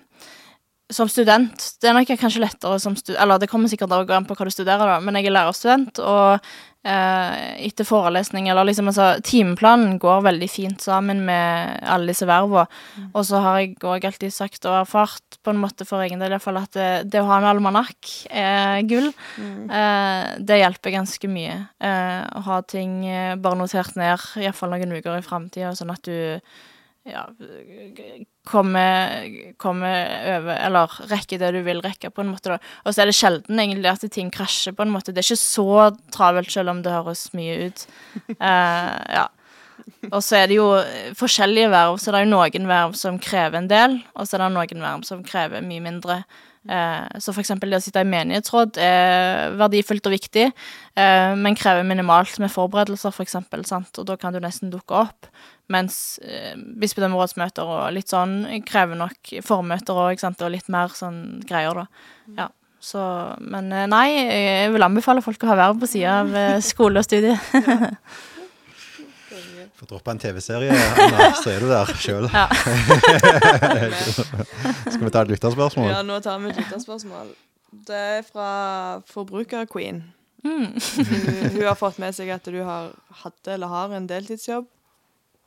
Som student Det er nok kanskje lettere som student Eller det kommer sikkert an på hva du studerer, da, men jeg er lærerstudent, og eh, etter forelesning eller liksom altså Timeplanen går veldig fint sammen med alle disse verva. Og så har jeg òg alltid sagt og erfart, på en måte for egen del iallfall, at det, det å ha en almanakk er gull. Eh, det hjelper ganske mye. Eh, å ha ting eh, bare notert ned, iallfall noen uker i framtida, sånn at du ja, kommer, kommer over Eller rekker det du vil rekke, på en måte. Og så er det sjelden egentlig at ting krasjer, på en måte. Det er ikke så travelt, selv om det høres mye ut. Uh, ja. Og så er det jo forskjellige verv, så det er jo noen verv som krever en del, og så er det noen verv som krever mye mindre. Eh, så for eksempel det å sitte i menighetsråd er verdifullt og viktig, eh, men krever minimalt med forberedelser, for eksempel, sant? og da kan du nesten dukke opp. Mens eh, bispedømmerådsmøter og litt sånn krever nok formøter òg, og litt mer sånn greier, da. Ja. Så, men nei, jeg vil anbefale folk å ha verv på sida av skole og studie. Får droppe en TV-serie, Anna, så er du der sjøl. Ja. Skal vi ta et lytterspørsmål? Ja, nå tar vi et lytterspørsmål. Det er fra Forbruker-queen. Mm. Hun, hun har fått med seg at du har hatt eller har en deltidsjobb.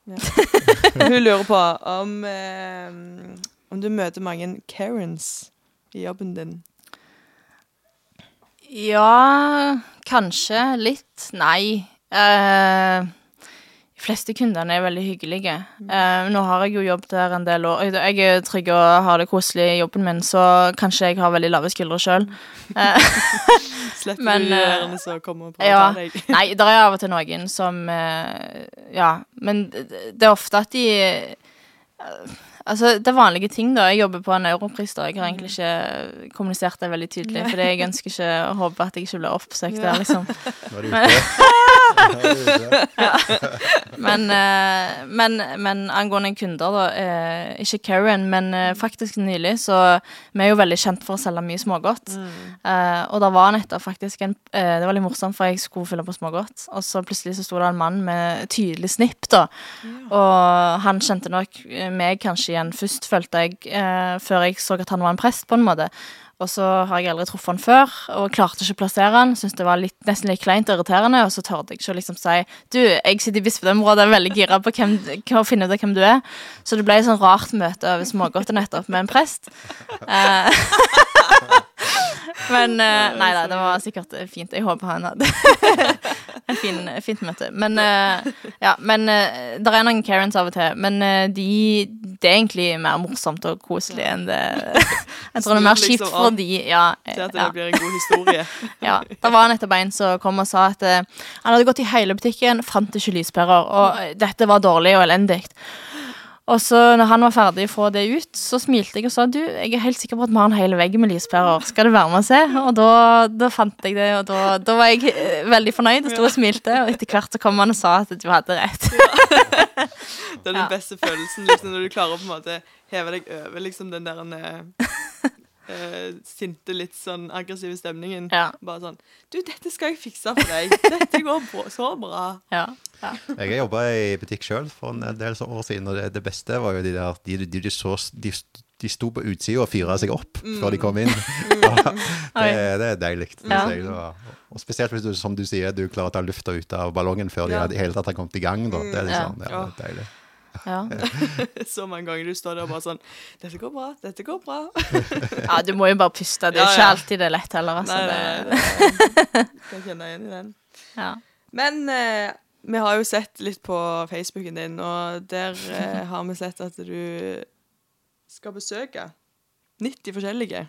Ja. Hun lurer på om, eh, om du møter mange Karens i jobben din. Ja, kanskje litt. Nei. Eh, fleste kundene er veldig hyggelige. Uh, nå har jeg jo jobbet der en del år. Jeg er trygg og har det koselig i jobben min, så kanskje jeg har veldig lave skuldre sjøl. Slipper Men, du gjerne så kommer og prater ja. deg? Nei, det er av og til noen som eh, Ja, men det er ofte at de eh, Altså, det er vanlige ting, da. Jeg jobber på en europris, da. Jeg har egentlig ikke kommunisert det veldig tydelig, for jeg ønsker ikke å håpe at jeg ikke blir oppsøkt der, liksom. Nå er du ute. Men, eh, men, men angående kunder, da. Eh, ikke Karen, men eh, faktisk nylig, så vi er jo veldig kjent for å selge mye smågodt. Eh, og da var nettopp faktisk en Det var litt morsomt, for jeg skulle fylle på smågodt, og så plutselig så sto det en mann med tydelig snipp, da. Og han kjente nok meg kanskje igjen først, følte jeg, eh, før jeg så at han var en prest, på en måte. Og så har jeg aldri truffet han før, og klarte ikke å plassere han. Syntes det var litt, nesten litt kleint og irriterende, og så torde jeg ikke å liksom si Du, jeg sitter i bispedømmerådet og er veldig gira på hvem, å finne ut hvem du er. Så det ble et sånn rart møte over smågodtet nettopp med en prest. Eh, Men uh, Nei da, det var sikkert eh, fint. Jeg håper han hadde en fin, fint møte. Men uh, ja, men uh, det er noen Karens av og til. Men eh, de Det er egentlig mer morsomt og koselig enn det Jeg tror det er mer kjipt liksom for de. Ja, Til at det ja, blir en god historie. ja. Det var nettopp en som kom og sa at eh, han hadde gått i hele butikken, fant ikke lyspærer, og eh, dette var dårlig og elendig. Og så når han var ferdig å få det ut, så smilte jeg og sa du, jeg er helt sikker på at vi har en hel vegg med lyspærer. Skal du være med og se? Og da, da fant jeg det, og da, da var jeg eh, veldig fornøyd og sto og smilte. Og etter hvert så kom han og sa at du hadde rett. Det er den Ja. beste følelsen liksom, når du klarer å på en måte heve deg over liksom, den der eh, sinte, litt sånn aggressive stemningen. Ja. Bare sånn Du, dette skal jeg fikse for deg. Dette går bra, så bra. Ja. ja. Jeg har jobba i butikk sjøl for en del år siden, og det, det beste var jo de der De, de, de, så, de, de sto på utsida og fyra seg opp før de kom inn. det, det er deilig. Ja. jeg. Og spesielt hvis du, som du sier, du klarer å ta lufta ut av ballongen før de Ja. i hele tatt har kommet i gang. Da. Det er Ja. liksom, ja, det er deilig. Ja. Så mange ganger du står der og bare sånn Dette går bra. Dette går bra. Ja, du må jo bare puste. Det er ikke alltid det er lett heller, altså. Nei, nei, Det, det- Kan kjenne igjen i den. ja. Men eh, vi har jo sett litt på Facebooken din, og der eh, har vi sett at du skal besøke 90 forskjellige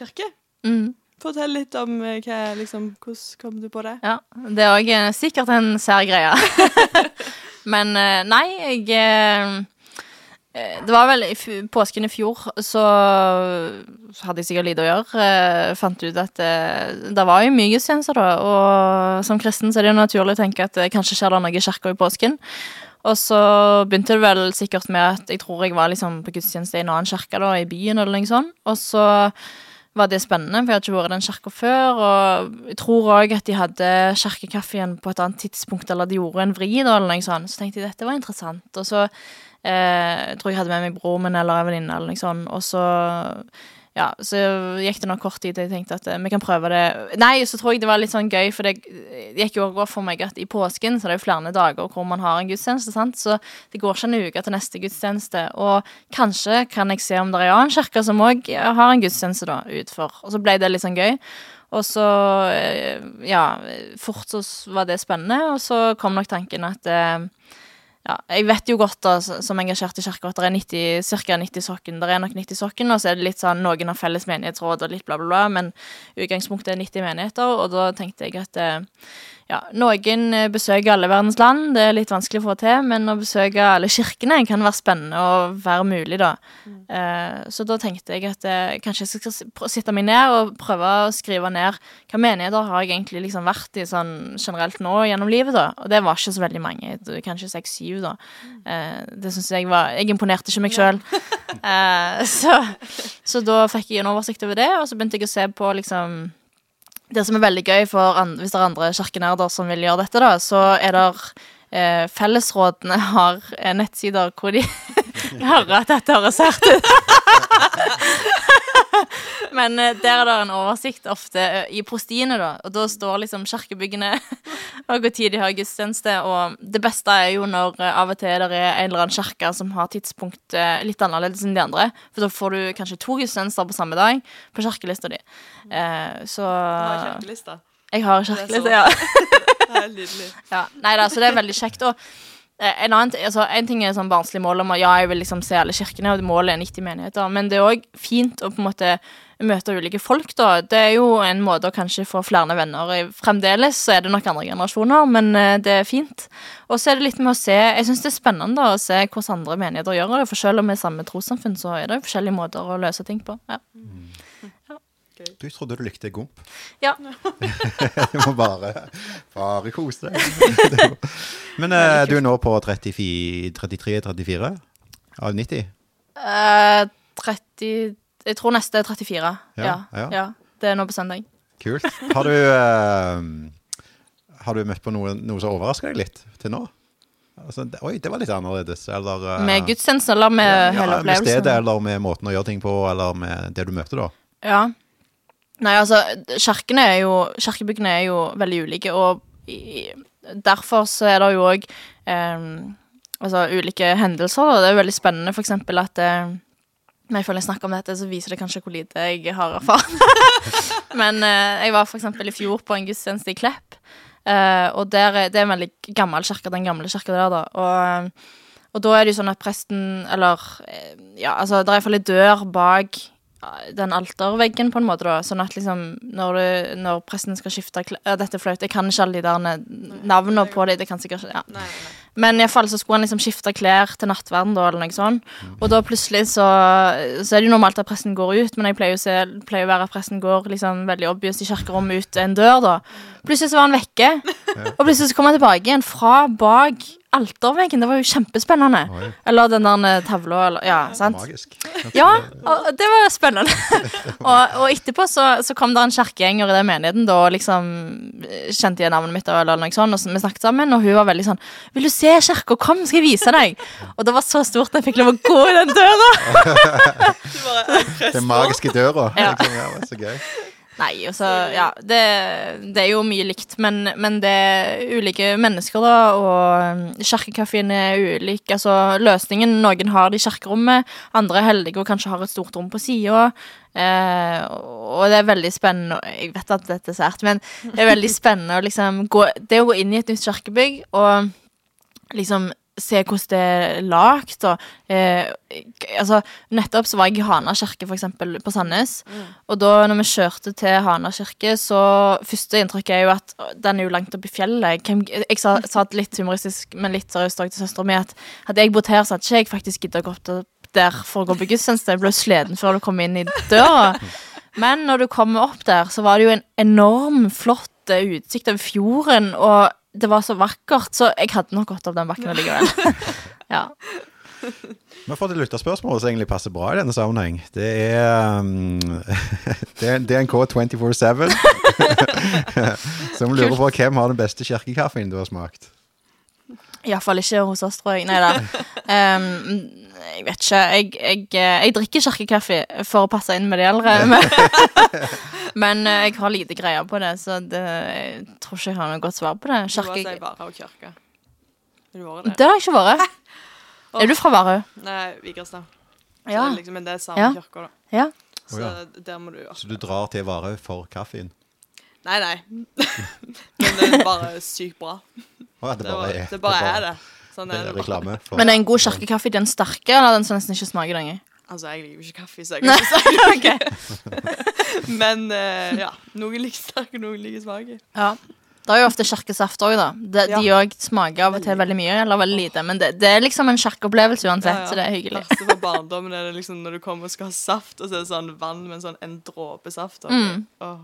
kirker. Mm. Fortell litt om eh, hva, liksom, hvordan kom du på det? Ja, det er òg sikkert en sær greie. Men eh, nei, jeg eh, eh, Det var vel i påsken i fjor, så hadde jeg sikkert lite å gjøre. Jeg Fant ut at det, det var jo mye gudstjenester, da. Og som kristen så er det jo naturlig å tenke at kanskje skjer det noe i kirka i påsken. Og så begynte det vel sikkert med at jeg tror jeg var liksom på gudstjeneste i en annen kirke da, i byen, eller noe sånt. Og så var det spennende, for jeg hadde ikke vært i den kirka før. Og jeg tror òg at de hadde kirkekaffen på et annet tidspunkt, eller de gjorde en vri, da, eller noe sånt. Så tenkte jeg dette var interessant. Og så eh, jeg tror jeg hadde med meg bror min eller en venninne, eller noe sånt. Og så ja, så gikk det nok kort tid til jeg tenkte at eh, vi kan prøve det. Nei, så tror jeg det var litt sånn gøy, for det gikk jo også for meg at i påsken så er det jo flere dager hvor man har en gudstjeneste, sant? så det går ikke en uke til neste gudstjeneste. Og kanskje kan jeg se om det er en annen kirke som òg har en gudstjeneste da, utfor. Og så ble det litt sånn gøy. Og så, eh, ja, fort så var det spennende, og så kom nok tanken at eh, ja, jeg vet jo godt da, som engasjert i kirka, at det er 90, ca. 90 sokken. Det er nok 90 sokken, og så er det litt sånn noen har felles menighetsråd og litt bla, bla, bla, men utgangspunktet er 90 menigheter, og da tenkte jeg at eh, ja, noen eh, besøker alle verdens land, det er litt vanskelig å få til, men å besøke alle kirkene kan være spennende og være mulig, da. Eh, så da tenkte jeg at eh, kanskje jeg skal sitte meg ned og prøve å skrive ned hva menigheter har jeg egentlig liksom vært i sånn generelt nå gjennom livet, da. Og det var ikke så veldig mange, kanskje seks-syv, da. Eh, det syns jeg var Jeg imponerte ikke meg sjøl. Eh, så, så da fikk jeg en oversikt over det, og så begynte jeg å se på liksom det som er veldig gøy for hvis det er andre kirkenerder som vil gjøre dette, da, så er det eh, Fellesrådene har eh, nettsider hvor de hører at dette høres sært ut. Men eh, der er det en oversikt ofte eh, i prostiene, da. Og da står liksom kirkebyggene og hvor tid de har gudstjeneste. Og det beste er jo når eh, av og til det er en eller annen kirke som har tidspunkt litt annerledes enn de andre. For da får du kanskje to gudstjenester på samme dag på kirkelista di. Så har kirkelista. Jeg har så- ja. Det er nydelig. ja. Nei da, så det er veldig kjekt. Og en, annen, altså, en ting er sånn barnslig mål om at ja, jeg vil liksom se alle kirkene, og målet er 90 menigheter, men det er òg fint å på en måte møte ulike folk, da. Det er jo en måte å kanskje få flere venner. Fremdeles så er det nok andre generasjoner, men eh, det er fint. Og så er det litt med å se Jeg syns det er spennende da, å se hvordan andre menigheter gjør det, for selv om vi er samme trossamfunn, så er det jo forskjellige måter å løse ting på. Ja. Du trodde du likte gomp. Ja. du må bare, bare kose deg. Men uh, du er nå på 33-34 av 90? Uh, 30 Jeg tror neste er 34. Ja, Ja, ja. ja. Det er nå på søndag. Kult. Har du, uh, har du møtt på noe, noe som overrasker deg litt til nå? Altså, det, oi, det var litt annerledes. Eller uh, Med gudstjenesten eller med ja, hele med opplevelsen? stedet, eller med måten å gjøre ting på, eller med det du møter, da. Ja. Nei, altså, kirkene er jo Kirkebyggene er jo veldig ulike, og i, derfor så er det jo òg eh, altså, ulike hendelser. Da. Det er jo veldig spennende, for eksempel at eh, når jeg føler jeg snakker om dette, så viser det kanskje hvor lite jeg har erfart. Men eh, jeg var for eksempel i fjor på en gudstjeneste i Klepp. eh, og der, er- det er en veldig gammel kirke, den gamle kirka der, da. Og, og da er det jo sånn at presten Eller eh, ja, altså, det er iallfall ei dør bak den alterveggen, på en måte, da. Sånn at liksom, når, du, når presten skal skifte klær Dette er flaut, jeg kan ikke alle de der navnene på dem. Det kan sikkert ikke ja. Nei, nei. Men iallfall så skulle han liksom skifte klær til nattverden, da, eller noe sånt. Og da plutselig så, så er det jo normalt at presten går ut, men jeg pleier jo se, pleier å være at presten går liksom veldig obvious i kirkerommet ut en dør, da. Plutselig så var han vekke, og plutselig så kom han tilbake igjen fra bak alterveggen. Det var jo kjempespennende. Oi. Eller den der tavla, eller Ja, sant. Magisk. Ja, og det var spennende. og, og etterpå så, så kom det en kirkegjenger i den menigheten da, og liksom eh, kjente igjen navnet mitt, eller noe sånt, og så, vi snakket sammen, og hun var veldig sånn 'Vil du se kirka? Kom, skal jeg vise deg.' Og det var så stort jeg fikk lov å gå i den døra. Den magiske døra. Ja. Liksom, ja, det er så gøy. Nei, altså, ja, det, det er jo mye likt, men, men det er ulike mennesker, da, og kirkekaffen er ulik. Altså, løsningen Noen har det i kirkerommet, andre er heldige og kanskje har et stort rom på sida. Eh, og det er veldig spennende Jeg vet at dette er sært, men det er veldig spennende å liksom gå Det å gå inn i et nytt kirkebygg og liksom se hvordan det er lagd. Eh, altså, nettopp så var jeg i Hana kirke, for eksempel, på Sandnes. Og da når vi kjørte til Hana kirke, så første inntrykk er jo at den er jo langt oppe i fjellet. Hvem, jeg sa, sa litt humoristisk, men litt seriøst òg til søstera mi, at hadde jeg bodd her, så hadde ikke jeg faktisk giddet å gå opp der for å gå på gudstjeneste. Jeg ble sliten før du kom inn i døra. Men når du kommer opp der, så var det jo en enorm, flott eh, utsikt over fjorden, og det var så vakkert, så jeg hadde nok gått opp den bakken allikevel. ja. Vi har fått et lytterspørsmål som egentlig passer bra i denne sammenheng. Det er um, det er DNK 24-7 som lurer på hvem har den beste kirkekaffen du har smakt. Iallfall ikke hos oss, tror jeg. Nei da. Um, jeg vet ikke. Jeg, jeg, jeg drikker kirkekaffe for å passe inn med de eldre. Men, men eh, jeg har lite greier på det, så det, jeg tror ikke jeg har noe godt svar på det. Du Kirke... si Varhaug kirke. Har du Det har jeg ikke vært. Er du fra Varhaug? Nei, Vigrestad. Ja. det liksom, men det er samme Ja. kirke, da. ja. Så Å, der må du Så du drar til Varhaug for kaffen? Nei, nei. men det er bare sykt bra. Å, det Det, bare er, det bare er det. Sånn er det reklame. For, Men er en god kirkekaffe den sterke, eller den som nesten ikke smaker lenger? Altså, jeg liker jo ikke kaffe, så jeg kan ikke si. Men uh, ja. Noen liker sterk, og noen liker svak. Ja. Det er jo ofte kirkesaft òg, da. De, de Ja. smaker av og til veldig mye, eller veldig lite. Men det, det er liksom en kirkeopplevelse uansett, så det er hyggelig. verste fra barndommen er det liksom når du kommer og skal ha saft, og så er det sånn vann med en sånn en dråpe saft. Mm. Oh,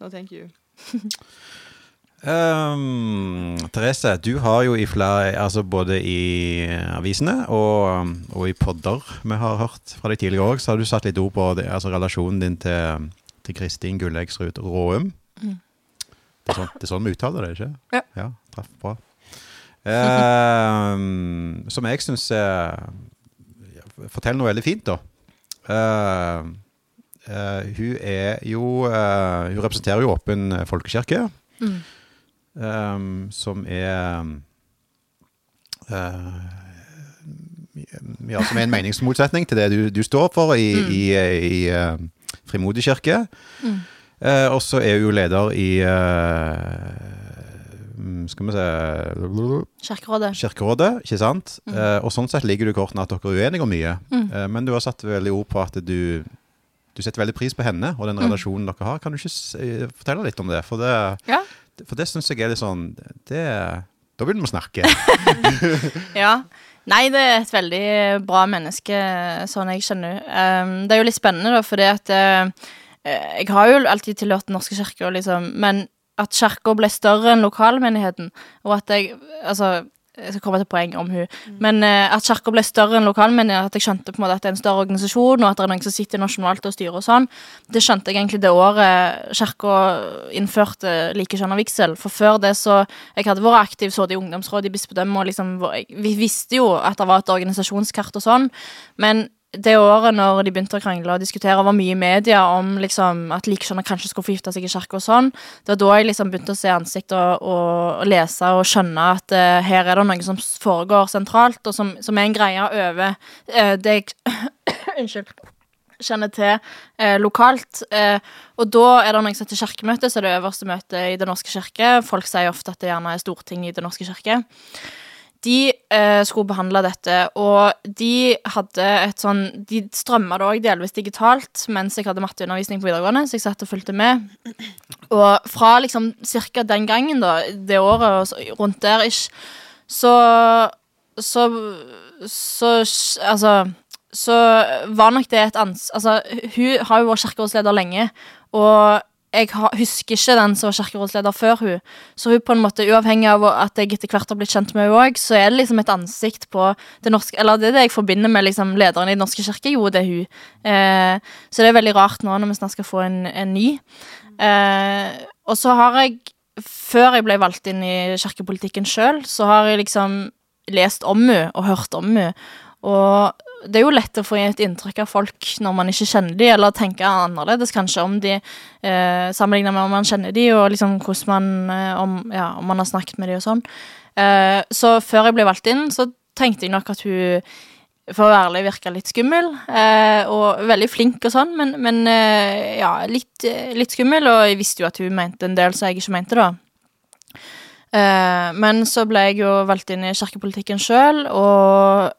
No, thank you. Um, Therese, du har jo i flere Altså både i avisene og, og i podder vi har hørt fra deg tidligere òg, så har du satt litt ord på det, altså relasjonen din til, til Kristin Gulleksrud Råum. Mm. Det, er sånn, det er sånn vi uttaler det, ikke Ja. ja traff bra. Um, som jeg syns forteller noe veldig fint, da. Uh, uh, hun er jo uh, Hun representerer jo Åpen folkekirke. Mm. Um, som er uh, ja, som er en meningsmotsetning til det du, du står for i, Mm. i, i uh, Frimodig kirke. Mm. Uh, og så er hun jo leder i mm, Skal vi se Kirkerådet. Kirkerådet, ikke sant? Mm. Og sånn sett ligger du i kortene at dere er uenige om mye. Mm. Men du har satt veldig ord på at du du setter veldig pris på henne og den Mm. relasjonen dere har. Kan du ikke eh, fortelle litt om det? For det, Ja. for det syns jeg er litt sånn det, Da begynner vi å snakke. Ja. Nei, det er et veldig bra menneske, sånn jeg skjønner. Um, det er jo litt spennende, da, fordi at uh, Jeg har jo alltid tilhørt Den norske kirke, liksom, men at kirka ble større enn lokalmenigheten, og at jeg Altså, jeg skal komme til poeng om hun, men uh, at kirka ble større enn lokalmenigheten, at jeg skjønte på en måte at det er en større organisasjon, og at det er noen som sitter nasjonalt og styrer og sånn, det skjønte jeg egentlig det året kirka innførte likekjønna vigsel. For før det så Jeg hadde vært aktiv så i ungdomsrådet i bispedømmet, og liksom, vi visste jo at det var et organisasjonskart og sånn, men det året når de begynte å krangle og diskutere, var mye i media om liksom, at likekjønner kanskje skulle få gifte seg i kirka og sånn, det var da jeg liksom begynte å se ansikt og, og, lese og skjønne at uh, her er det noe som foregår sentralt, og som, som er en greie over uh, det jeg Unnskyld kjenner til eh, lokalt. Eh, og da er det noe som heter kirkemøte, så er det øverste møtet i Den norske kirke. Folk sier ofte at det gjerne er Stortinget i Den norske kirke. De eh, skulle behandle dette, og de hadde et sånn De strømma det òg delvis digitalt mens jeg hadde matteundervisning på videregående, så jeg satt og fulgte med. Og fra liksom cirka den gangen, da, det året og rundt der ish, så Så Så Altså så var nok det et ans... Altså, hun har jo vært kirkerådsleder lenge, og jeg husker ikke den som var kirkerådsleder før hun. Så hun på en måte, uavhengig av at jeg etter hvert har blitt kjent med henne òg, så er det liksom et ansikt på det norske Eller det er det jeg forbinder med liksom lederen i Den norske kirke. Jo, det er hun. Eh, så det er veldig rart nå når vi snart skal få en, en ny. Eh, og så har jeg, før jeg ble valgt inn i kirkepolitikken sjøl, så har jeg liksom lest om henne og hørt om henne. Og det er jo lett å få et inntrykk av folk når man ikke kjenner dem, eller tenker annerledes kanskje om de, eh, sammenlignet med om man kjenner dem, og liksom hvordan man, eh, om, ja, om man har snakket med dem og sånn. Eh, så før jeg ble valgt inn, så tenkte jeg nok at hun for å være ærlig virka litt skummel, eh, og veldig flink og sånn, men, men eh, ja, litt, eh, litt, skummel, og jeg visste jo at hun mente en del som jeg ikke mente, da. Eh, men så ble jeg jo valgt inn i kirkepolitikken sjøl, og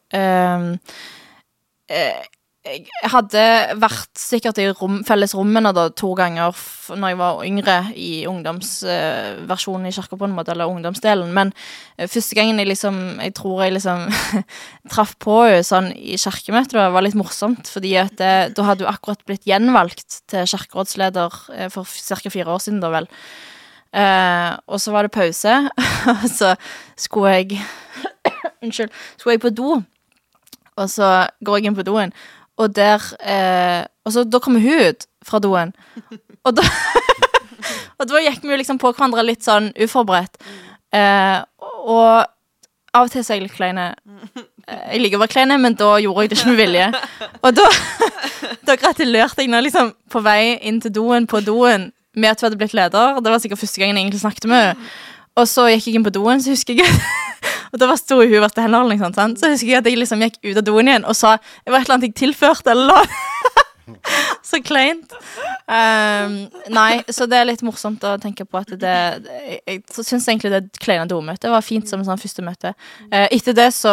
jeg hadde vært sikkert i rom, fellesrommene da, to ganger når jeg var yngre, i ungdomsversjonen i kirka, på en måte, eller ungdomsdelen. Men første gangen jeg liksom Jeg tror jeg liksom traff på henne sånn i kirkemøtet, det var litt morsomt, fordi at det, da hadde hun akkurat blitt gjenvalgt til kirkerådsleder for ca. fire år siden, da vel. Uh, og så var det pause, og så skulle jeg Unnskyld. Skulle jeg på do, og så går jeg inn på doen, og der eh, Og så da kommer hun ut fra doen, og da Og da gikk vi jo liksom på hverandre litt sånn uforberedt. Eh, og av og til så er jeg litt kleine. Jeg liker å være kleine, men da gjorde jeg det ikke med vilje. Og da, da gratulerte jeg nå liksom på vei inn til doen på doen med at hun hadde blitt leder. Det var sikkert første gangen jeg egentlig snakket med henne. Og så gikk jeg inn på doen, så husker jeg Og da var sto hun verste sant, sant? så husker jeg at jeg liksom gikk ut av doen igjen og sa det var et eller annet jeg tilførte, eller noe. så kleint. Um, nei, så det er litt morsomt å tenke på at det Jeg syns egentlig det kleine domøtet var fint som sånn første møte. Uh, etter det så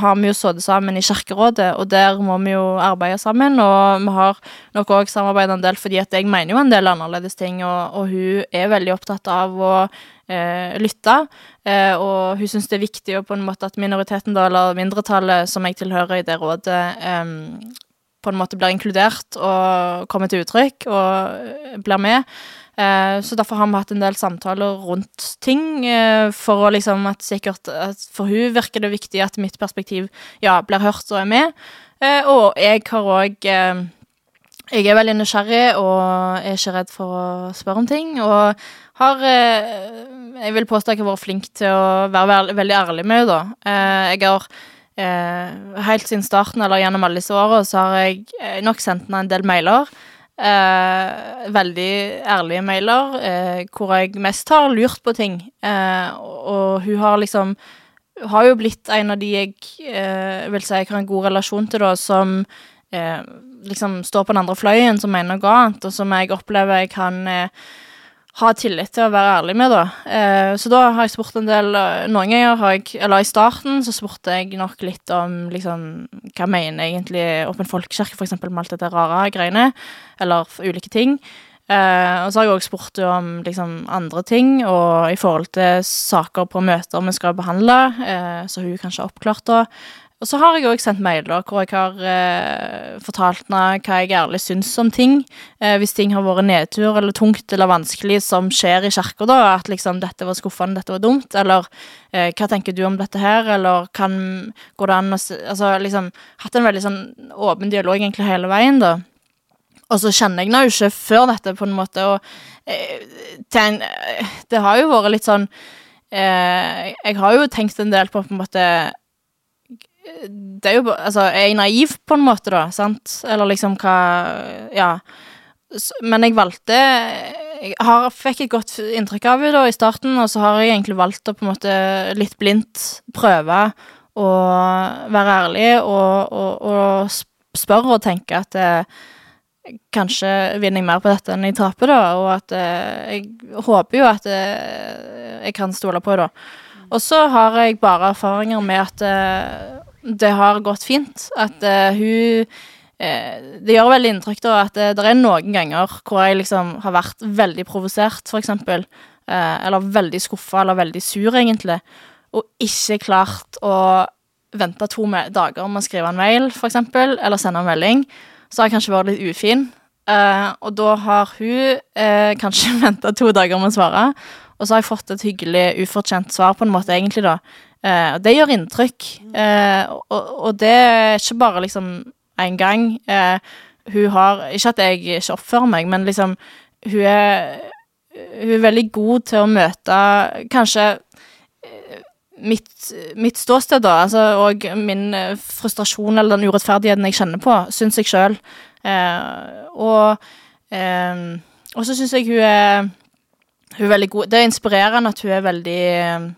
har vi jo sittet sammen i Kirkerådet, og der må vi jo arbeide sammen. Og vi har nok òg samarbeidet en del, fordi at jeg mener jo en del annerledes ting, og, og hun er veldig opptatt av å eh, lytte. Uh, og hun syns det er viktig på en måte at minoriteten, da, eller mindretallet som jeg tilhører i det rådet, um, på en måte blir inkludert og kommer til uttrykk og eh, blir med. Eh, så derfor har vi hatt en del samtaler rundt ting, eh, for å liksom at sikkert at For hun virker det viktig at mitt perspektiv ja, blir hørt og er med. Og jeg har òg Jeg er veldig nysgjerrig og er ikke redd for å spørre om ting. Og har Jeg vil påstå at jeg har vært flink til å være veldig ærlig med henne. Jeg har eh, helt siden starten, eller gjennom alle disse åra, så har jeg eh, nok sendt henne en del mailer. Eh, veldig ærlige mailer, eh, hvor jeg mest har lurt på ting. Eh, og hun har liksom Har jo blitt en av de jeg eh, vil si jeg har en god relasjon til, da, som liksom står på den andre fløyen, som mener noe annet, og som jeg opplever jeg kan ha tillit til å være ærlig med, da. Eh, så da har jeg spurt en del eh, Noen ganger har jeg Eller i starten så spurte jeg nok litt om liksom Hva mener egentlig Åpen folkekirke, for eksempel, med alt dette rare greiene? Eller ulike ting. Eh, og så har jeg òg spurt om liksom andre ting, og i forhold til saker på møter vi skal behandle, eh, så hun kanskje har oppklart da. Og så har jeg òg sendt mailer hvor jeg har eh, fortalt henne hva jeg ærlig syns om ting. Eh, hvis ting har vært nedtur eller tungt eller vanskelig som skjer i kirka, da. At liksom 'dette var skuffende, dette var dumt', eller eh, 'hva tenker du om dette her', eller kan Går det an å Altså liksom hatt en veldig sånn åpen dialog egentlig hele veien, da. Og så kjenner jeg henne jo ikke før dette, på en måte, og eh, en, eh, Det har jo vært litt sånn eh, Jeg har jo tenkt en del på på en måte det er jo Altså, er jeg naiv på en måte, da? Sant? Eller liksom hva Ja. Men jeg valgte Jeg har, fikk et godt inntrykk av henne i starten, og så har jeg egentlig valgt å på en måte litt blindt prøve å være ærlig og, og, og spørre og tenke at eh, kanskje vinner jeg mer på dette enn jeg taper, da, og at eh, jeg håper jo at eh, jeg kan stole på det, da. Og så har jeg bare erfaringer med at eh, det har gått fint. At uh, hun uh, Det gjør veldig inntrykk da at uh, det er noen ganger hvor jeg liksom har vært veldig provosert, for eksempel. eller veldig skuffa eller veldig sur, egentlig. Og ikke klart å vente to dager med å skrive en mail, for eksempel, eller sende en melding. Så har jeg kanskje vært litt ufin. og da har hun kanskje venta to dager med å svare. Og så har jeg fått et hyggelig, ufortjent svar, på en måte, egentlig, da. Eh, det gjør inntrykk. Eh, og, og, det er ikke bare liksom én gang. Eh, hun har Ikke at jeg ikke oppfører meg, men liksom Hun er, hun er veldig god til å møte Kanskje mitt, mitt ståsted, da, altså, og min eh, frustrasjon eller den urettferdigheten jeg kjenner på, syns jeg sjøl. Eh, og eh, og så syns jeg hun er, hun er veldig god. Det er inspirerende at hun er veldig eh,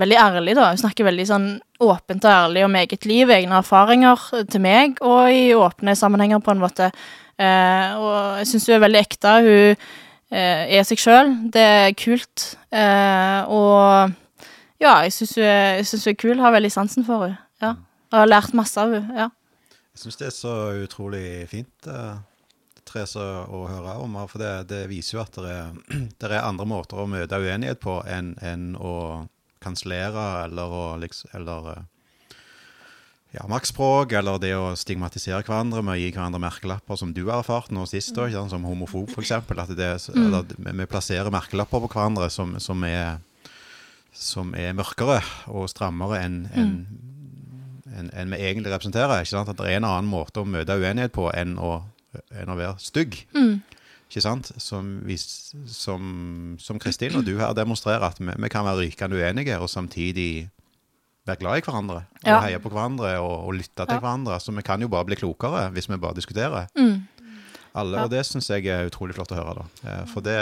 veldig ærlig, da. Hun snakker veldig sånn åpent og ærlig om eget liv, egne erfaringer til meg, og i åpne sammenhenger, på en måte. Eh, og jeg syns hun er veldig ekte. Hun eh, er seg sjøl. Det er kult. Eh, og ja, jeg syns hun, hun er kul. Har veldig sansen for henne. Ja. Og har lært masse av henne. Ja. Jeg syns det er så utrolig fint, eh, Therese, å høre om. her, For det, det viser jo at det er, det er andre måter å møte uenighet på enn enn å kansellere eller å liksom Eller eh, ja, maktspråk, eller det å stigmatisere hverandre med å gi hverandre merkelapper, som du har erfart nå sist, da, som homofob f.eks. At det, er- eller, at vi plasserer merkelapper på hverandre som, som, er, som er mørkere og strammere enn enn en, en vi egentlig representerer. At det er en annen måte å møte uenighet på enn å, enn å være stygg. Ikke sant? Som, vi, som, som Kristin og du her demonstrerer at vi, vi kan være rykende uenige og samtidig være glad i hverandre. Og Ja. heie på hverandre og, og lytte til Ja. hverandre. Så vi kan jo bare bli klokere hvis vi bare diskuterer. Alle, Og det syns jeg er utrolig flott å høre. da. Eh, For det,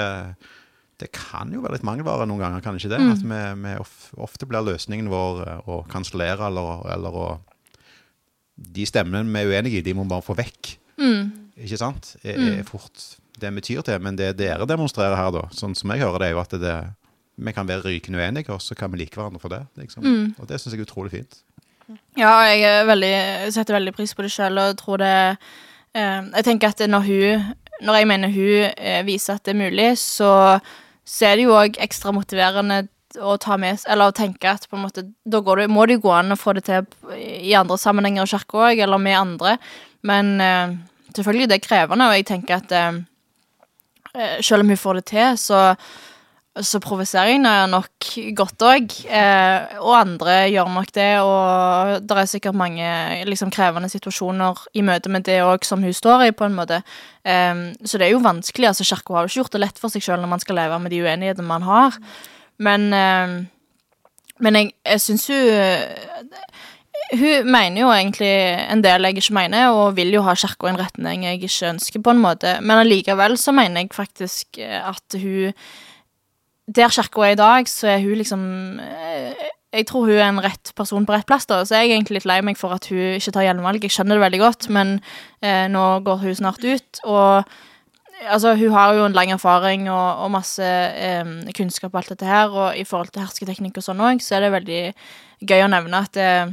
det kan jo være litt mangelvare noen ganger, kan ikke det? At vi, vi of, ofte blir løsningen vår eh, å kansellere eller, eller å De stemmene vi er uenige i, de må vi bare få vekk. Ikke sant? Er, er fort det vi tyr til. Men det dere demonstrerer her, da, sånn som jeg hører det, er jo at det, vi kan være rykende uenige, og så kan vi like hverandre for det. Liksom. Og det syns jeg er utrolig fint. Ja, jeg er veldig, setter veldig pris på det sjøl, og tror det eh, Jeg tenker at når hun Når jeg mener hun eh, viser at det er mulig, så, så er det jo òg ekstra motiverende å ta med Eller å tenke at på en måte Da går det, må det jo gå an å få det til i andre sammenhenger i kirka òg, eller med andre. Men eh, selvfølgelig, det er krevende, og jeg tenker at eh, selv om hun får det til, så så provoserer jeg nok godt òg. Eh, og andre gjør nok det. Og det er sikkert mange liksom, krevende situasjoner i møte med det òg som hun står i, på en måte. Eh, så det er jo vanskelig. altså Kirka har jo ikke gjort det lett for seg sjøl når man skal leve med de uenighetene man har. Men, eh, men jeg, jeg syns hun hun mener jo egentlig en del jeg ikke mener, og vil jo ha kirka en retning jeg ikke ønsker, på en måte. Men allikevel så mener jeg faktisk eh, at hun Der kirka er i dag, så er hun liksom eh, Jeg tror hun er en rett person på rett plass, da. Så jeg er egentlig litt lei meg for at hun ikke tar gjenvalg. Jeg skjønner det veldig godt, men eh, nå går hun snart ut. Og altså, hun har jo en lang erfaring og, og masse eh, kunnskap og alt dette her, og i forhold til hersketeknikk og sånn òg, så er det veldig gøy å nevne at eh,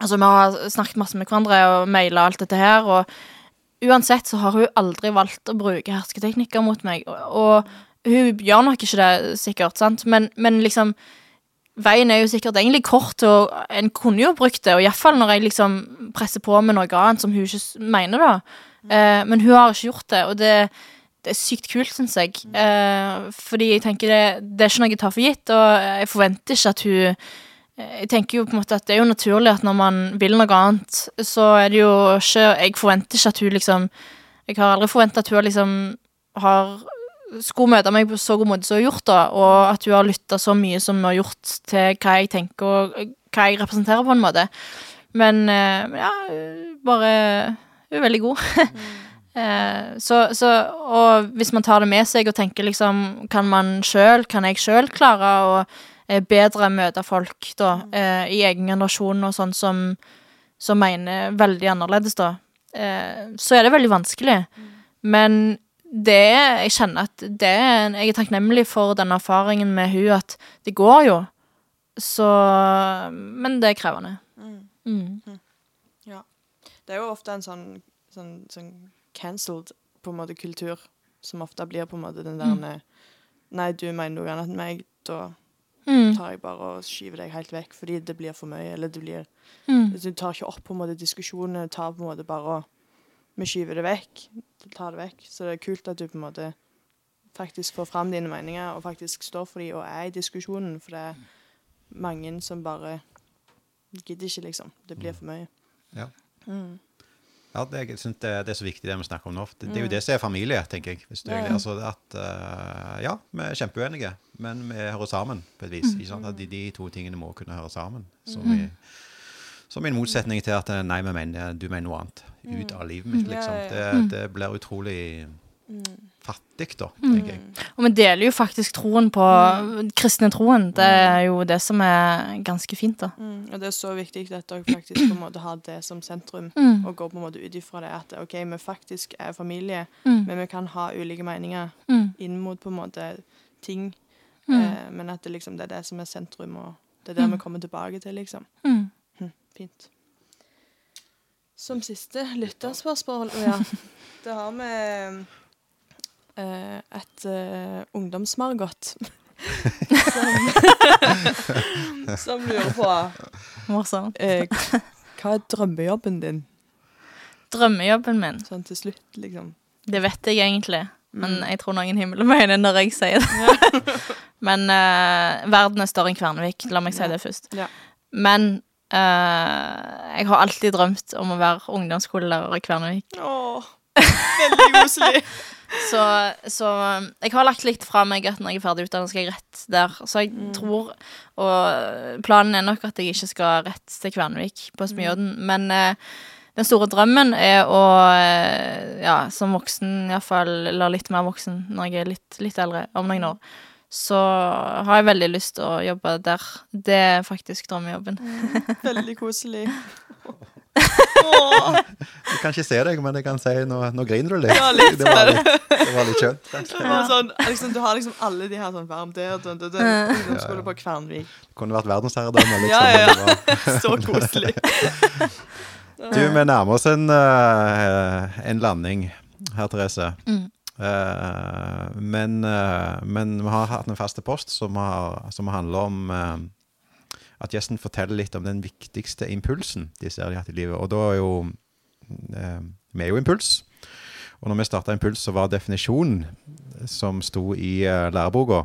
Altså, vi har snakket masse med hverandre og maila alt dette her, og uansett så har hun aldri valgt å bruke hersketeknikker mot meg, og, og hun gjør nok ikke det, sikkert, sant, men, men liksom Veien er jo sikkert egentlig kort, og en kunne jo brukt det, og iallfall når jeg liksom presser på med noe annet som hun ikke mener, da. Eh, men hun har ikke gjort det, og det, det er sykt kult, syns jeg. Eh, fordi jeg tenker det, det er ikke noe jeg tar for gitt, og jeg forventer ikke at hun jeg tenker jo på en måte at det er jo naturlig at når man vil noe annet, så er det jo ikke Jeg forventer ikke at hun liksom Jeg har aldri forventa at hun liksom har skulle møte meg på så god måte som hun har gjort, da, og at hun har lytta så mye som hun har gjort til hva jeg tenker og hva jeg representerer, på en måte. Men eh, ja, bare Hun er veldig god. Eh, så, så, og hvis man tar det med seg og tenker liksom Kan man sjøl, kan jeg sjøl klare å eh, bedre møte folk da, eh, i egen generasjon og sånn som, som mener veldig annerledes, da, eh, så er det veldig vanskelig. Men det jeg kjenner at det jeg er takknemlig for den erfaringen med hun at det går jo. Så Men det er krevende. Mm. Ja. Det er jo ofte en sånn, sånn, sånn cancelled på en måte kultur, som ofte blir på en måte den der Mm. Nei, du mener noe annet enn meg, da Mm. tar jeg bare og skyver deg helt vekk fordi det blir for mye, eller det blir Mm. Du tar ikke opp på en måte diskusjonene, tar på en måte bare og Vi skyver det vekk. Tar det vekk. Så det er kult at du på en måte faktisk får fram dine meninger, og faktisk står for dem og er i diskusjonen, for det er mange som bare gidder ikke, liksom. Det blir for mye. Ja. Mm. Ja, det, jeg synes det, det er så viktig det vi snakker om nå. Det, det er jo det som er familie, tenker jeg. Hvis du, altså at, uh, ja, vi er kjempeuenige, men vi hører sammen på et vis. Ikke sant? At de, de to tingene må kunne høre sammen. Som, i, som i motsetning til at eh, nei, vi mener, du mener noe annet. Ut av livet mitt, liksom. Det, det blir utrolig fattig, da, tenker jeg. Og vi deler jo faktisk troen på kristne troen. Det er jo det som er ganske fint, da. Mm, og det er så viktig at dere faktisk på en måte har det som sentrum, Mm. og går på en måte ut ifra det at OK, vi faktisk er familie, Mm. men vi kan ha ulike meninger Mm. inn mot på en måte ting, Mm. eh, men at det liksom det er det som er sentrum, og det er det Mm. vi kommer tilbake til, liksom. Mm. Hm, fint. Som siste lytterspørsmål, ja, Det har vi et uh, ungdomsmargot. som, som lurer på Morsomt. eh, hva er drømmejobben din? Drømmejobben min, Sånn til slutt, liksom. det vet jeg egentlig. Men Mm. jeg tror noen himmel mener når jeg sier det. Men eh, verden er større enn Kvernvik, La meg si Ja. det først. Ja. Men eh, jeg har alltid drømt om å være ungdomsskolelærer i Kvernvik. Åh, veldig koselig. Så, så jeg har lagt litt fra meg at når jeg er ferdig utdannet, skal jeg rett der. Så jeg Mm. tror Og planen er nok at jeg ikke skal rett til Kvernvik på Smyodden. Men eh, den store drømmen er å, eh, ja, som voksen iallfall, eller litt mer voksen når jeg er litt, litt eldre, om noen år, så har jeg veldig lyst til å jobbe der. Det er faktisk drømmejobben. Veldig koselig. Jeg kan ikke se deg, men jeg kan si nå, nå griner du litt. Ja, litt. Det var litt, det var litt skjønt. Ja. sånn, liksom, du har liksom alle de her sånn varm der, dun, dun, dun, ungdomsskole på Kvernvik. Det Kunne vært verdensherredømme, liksom. Ja, ja, ja. Så koselig. Du, vi nærmer oss en, uh, en landing her, Therese. Mm. Uh, men, uh, men vi har hatt en faste post som, har, som handler om at gjesten forteller litt om den viktigste impulsen de ser de har hatt i livet. Og da er jo eh, Vi er jo impuls. Og når vi starta Impuls, så var definisjonen som sto i eh, læreboka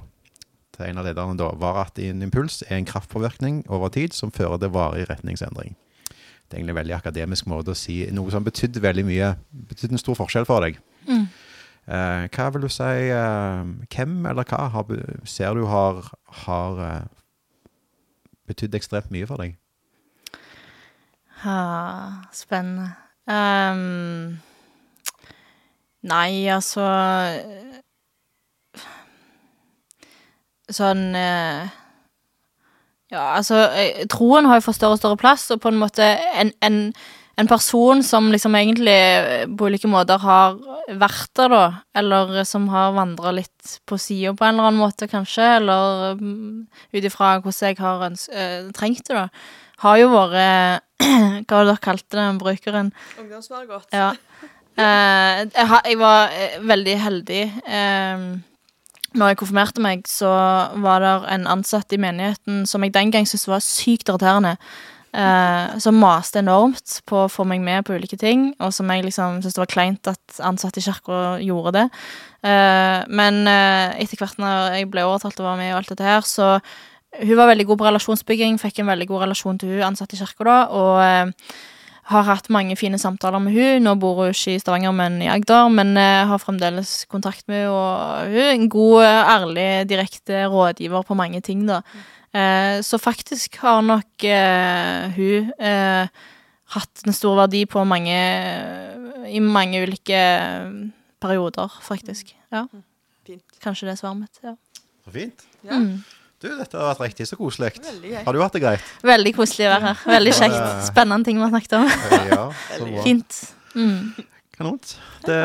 til en av lederne da, var at en impuls er en kraftpåvirkning over tid som fører til varig retningsendring. Det er egentlig en veldig akademisk måte å si noe som betydde veldig mye, betydde en stor forskjell for deg. Mm. Eh, hva vil du si eh, Hvem eller hva har, ser du har, har eh, betydd ekstremt mye for deg? Ja, spennende. Um, nei, altså Sånn eh, Ja, altså eh, Troen har jo fått større og større plass, og på en måte en, en, en person som liksom egentlig eh, på ulike måter har vært der, da, eller som har vandra litt på sida på en eller annen måte, kanskje, eller mm, ut ifra hvordan jeg har eh, trengt det, da, har jo vært Hva var det dere kalte den brukeren? Ungdomsmargot. Ja. Eh, jeg, jeg var eh, veldig heldig. Eh, når jeg konfirmerte meg, så var det en ansatt i menigheten som jeg den gang syntes var sykt irriterende. Eh, som maste enormt på å få meg med på ulike ting, og som jeg liksom syntes det var kleint at ansatte i kirka gjorde det. Eh, men eh, etter hvert når jeg ble overtalt å være med og alt dette her, så hun var veldig god på relasjonsbygging, fikk en veldig god relasjon til hun ansatte i kirka da, og har hatt mange fine samtaler med hun. Nå bor hun ikke i Stavanger, men i Agder, men har fremdeles kontakt med hun, og hun er en god, ærlig, direkte rådgiver på mange ting, da. Eh, så faktisk har nok eh, hun eh, hatt en stor verdi på mange I mange ulike eh, perioder, faktisk. Ja, Fint. kanskje det er svaret mitt. Ja. Så fint. Ja, Mm. Du, dette har vært riktig så koselig. Har du hatt det greit? Veldig koselig å være her. Veldig kjekt. Spennende ting vi har snakket om. Ja, så. Fint. Mm. Kanont. Det,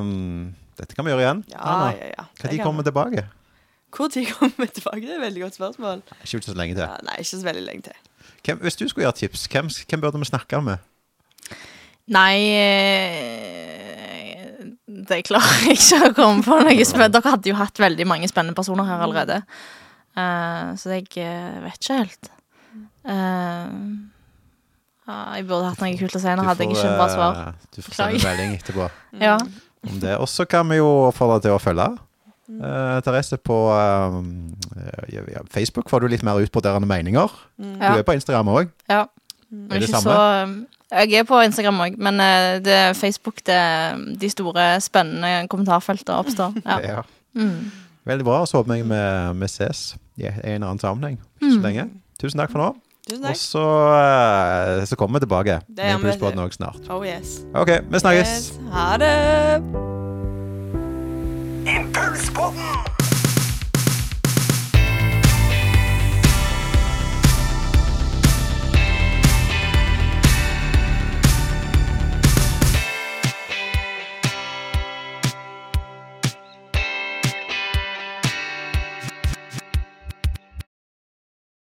um, dette kan vi gjøre igjen. Ja, Anna. ja, ja. Når kan kommer vi tilbake? Hvor tid kommer vi tilbake? Det er et veldig godt spørsmål. Ikke så lenge til. Ja, nei, ikke så veldig lenge til. Hvem, hvis du skulle gjøre tips, hvem, hvem burde vi snakke med? Nei eh, Det klarer jeg ikke å komme på noe spennende. Dere hadde jo hatt veldig mange spennende personer her allerede. Uh, så jeg eh, vet ikke helt. Uh, jeg burde hatt noe kult å si. Nå hadde jeg ikke et bra svar. Du får sende en melding etterpå Ja. om det. Og så kan vi jo oppfordre til å følge eh, Therese på ja, Facebook. Får du litt mer utbroderende meninger. Mm. Du er på Instagram òg. ja. Mm. Er det samme? så Jeg er på Instagram òg, men eh, det er Facebook det de store, spennende kommentarfeltene oppstår. Ja. Ja. Mm. Veldig bra. Så håper jeg vi, ses i en eller annen sammenheng så lenge. Tusen takk for nå. Og så, så kommer vi tilbake med Husbåten òg snart. Oh yes. OK, vi snakkes. yes. Ha det. in person.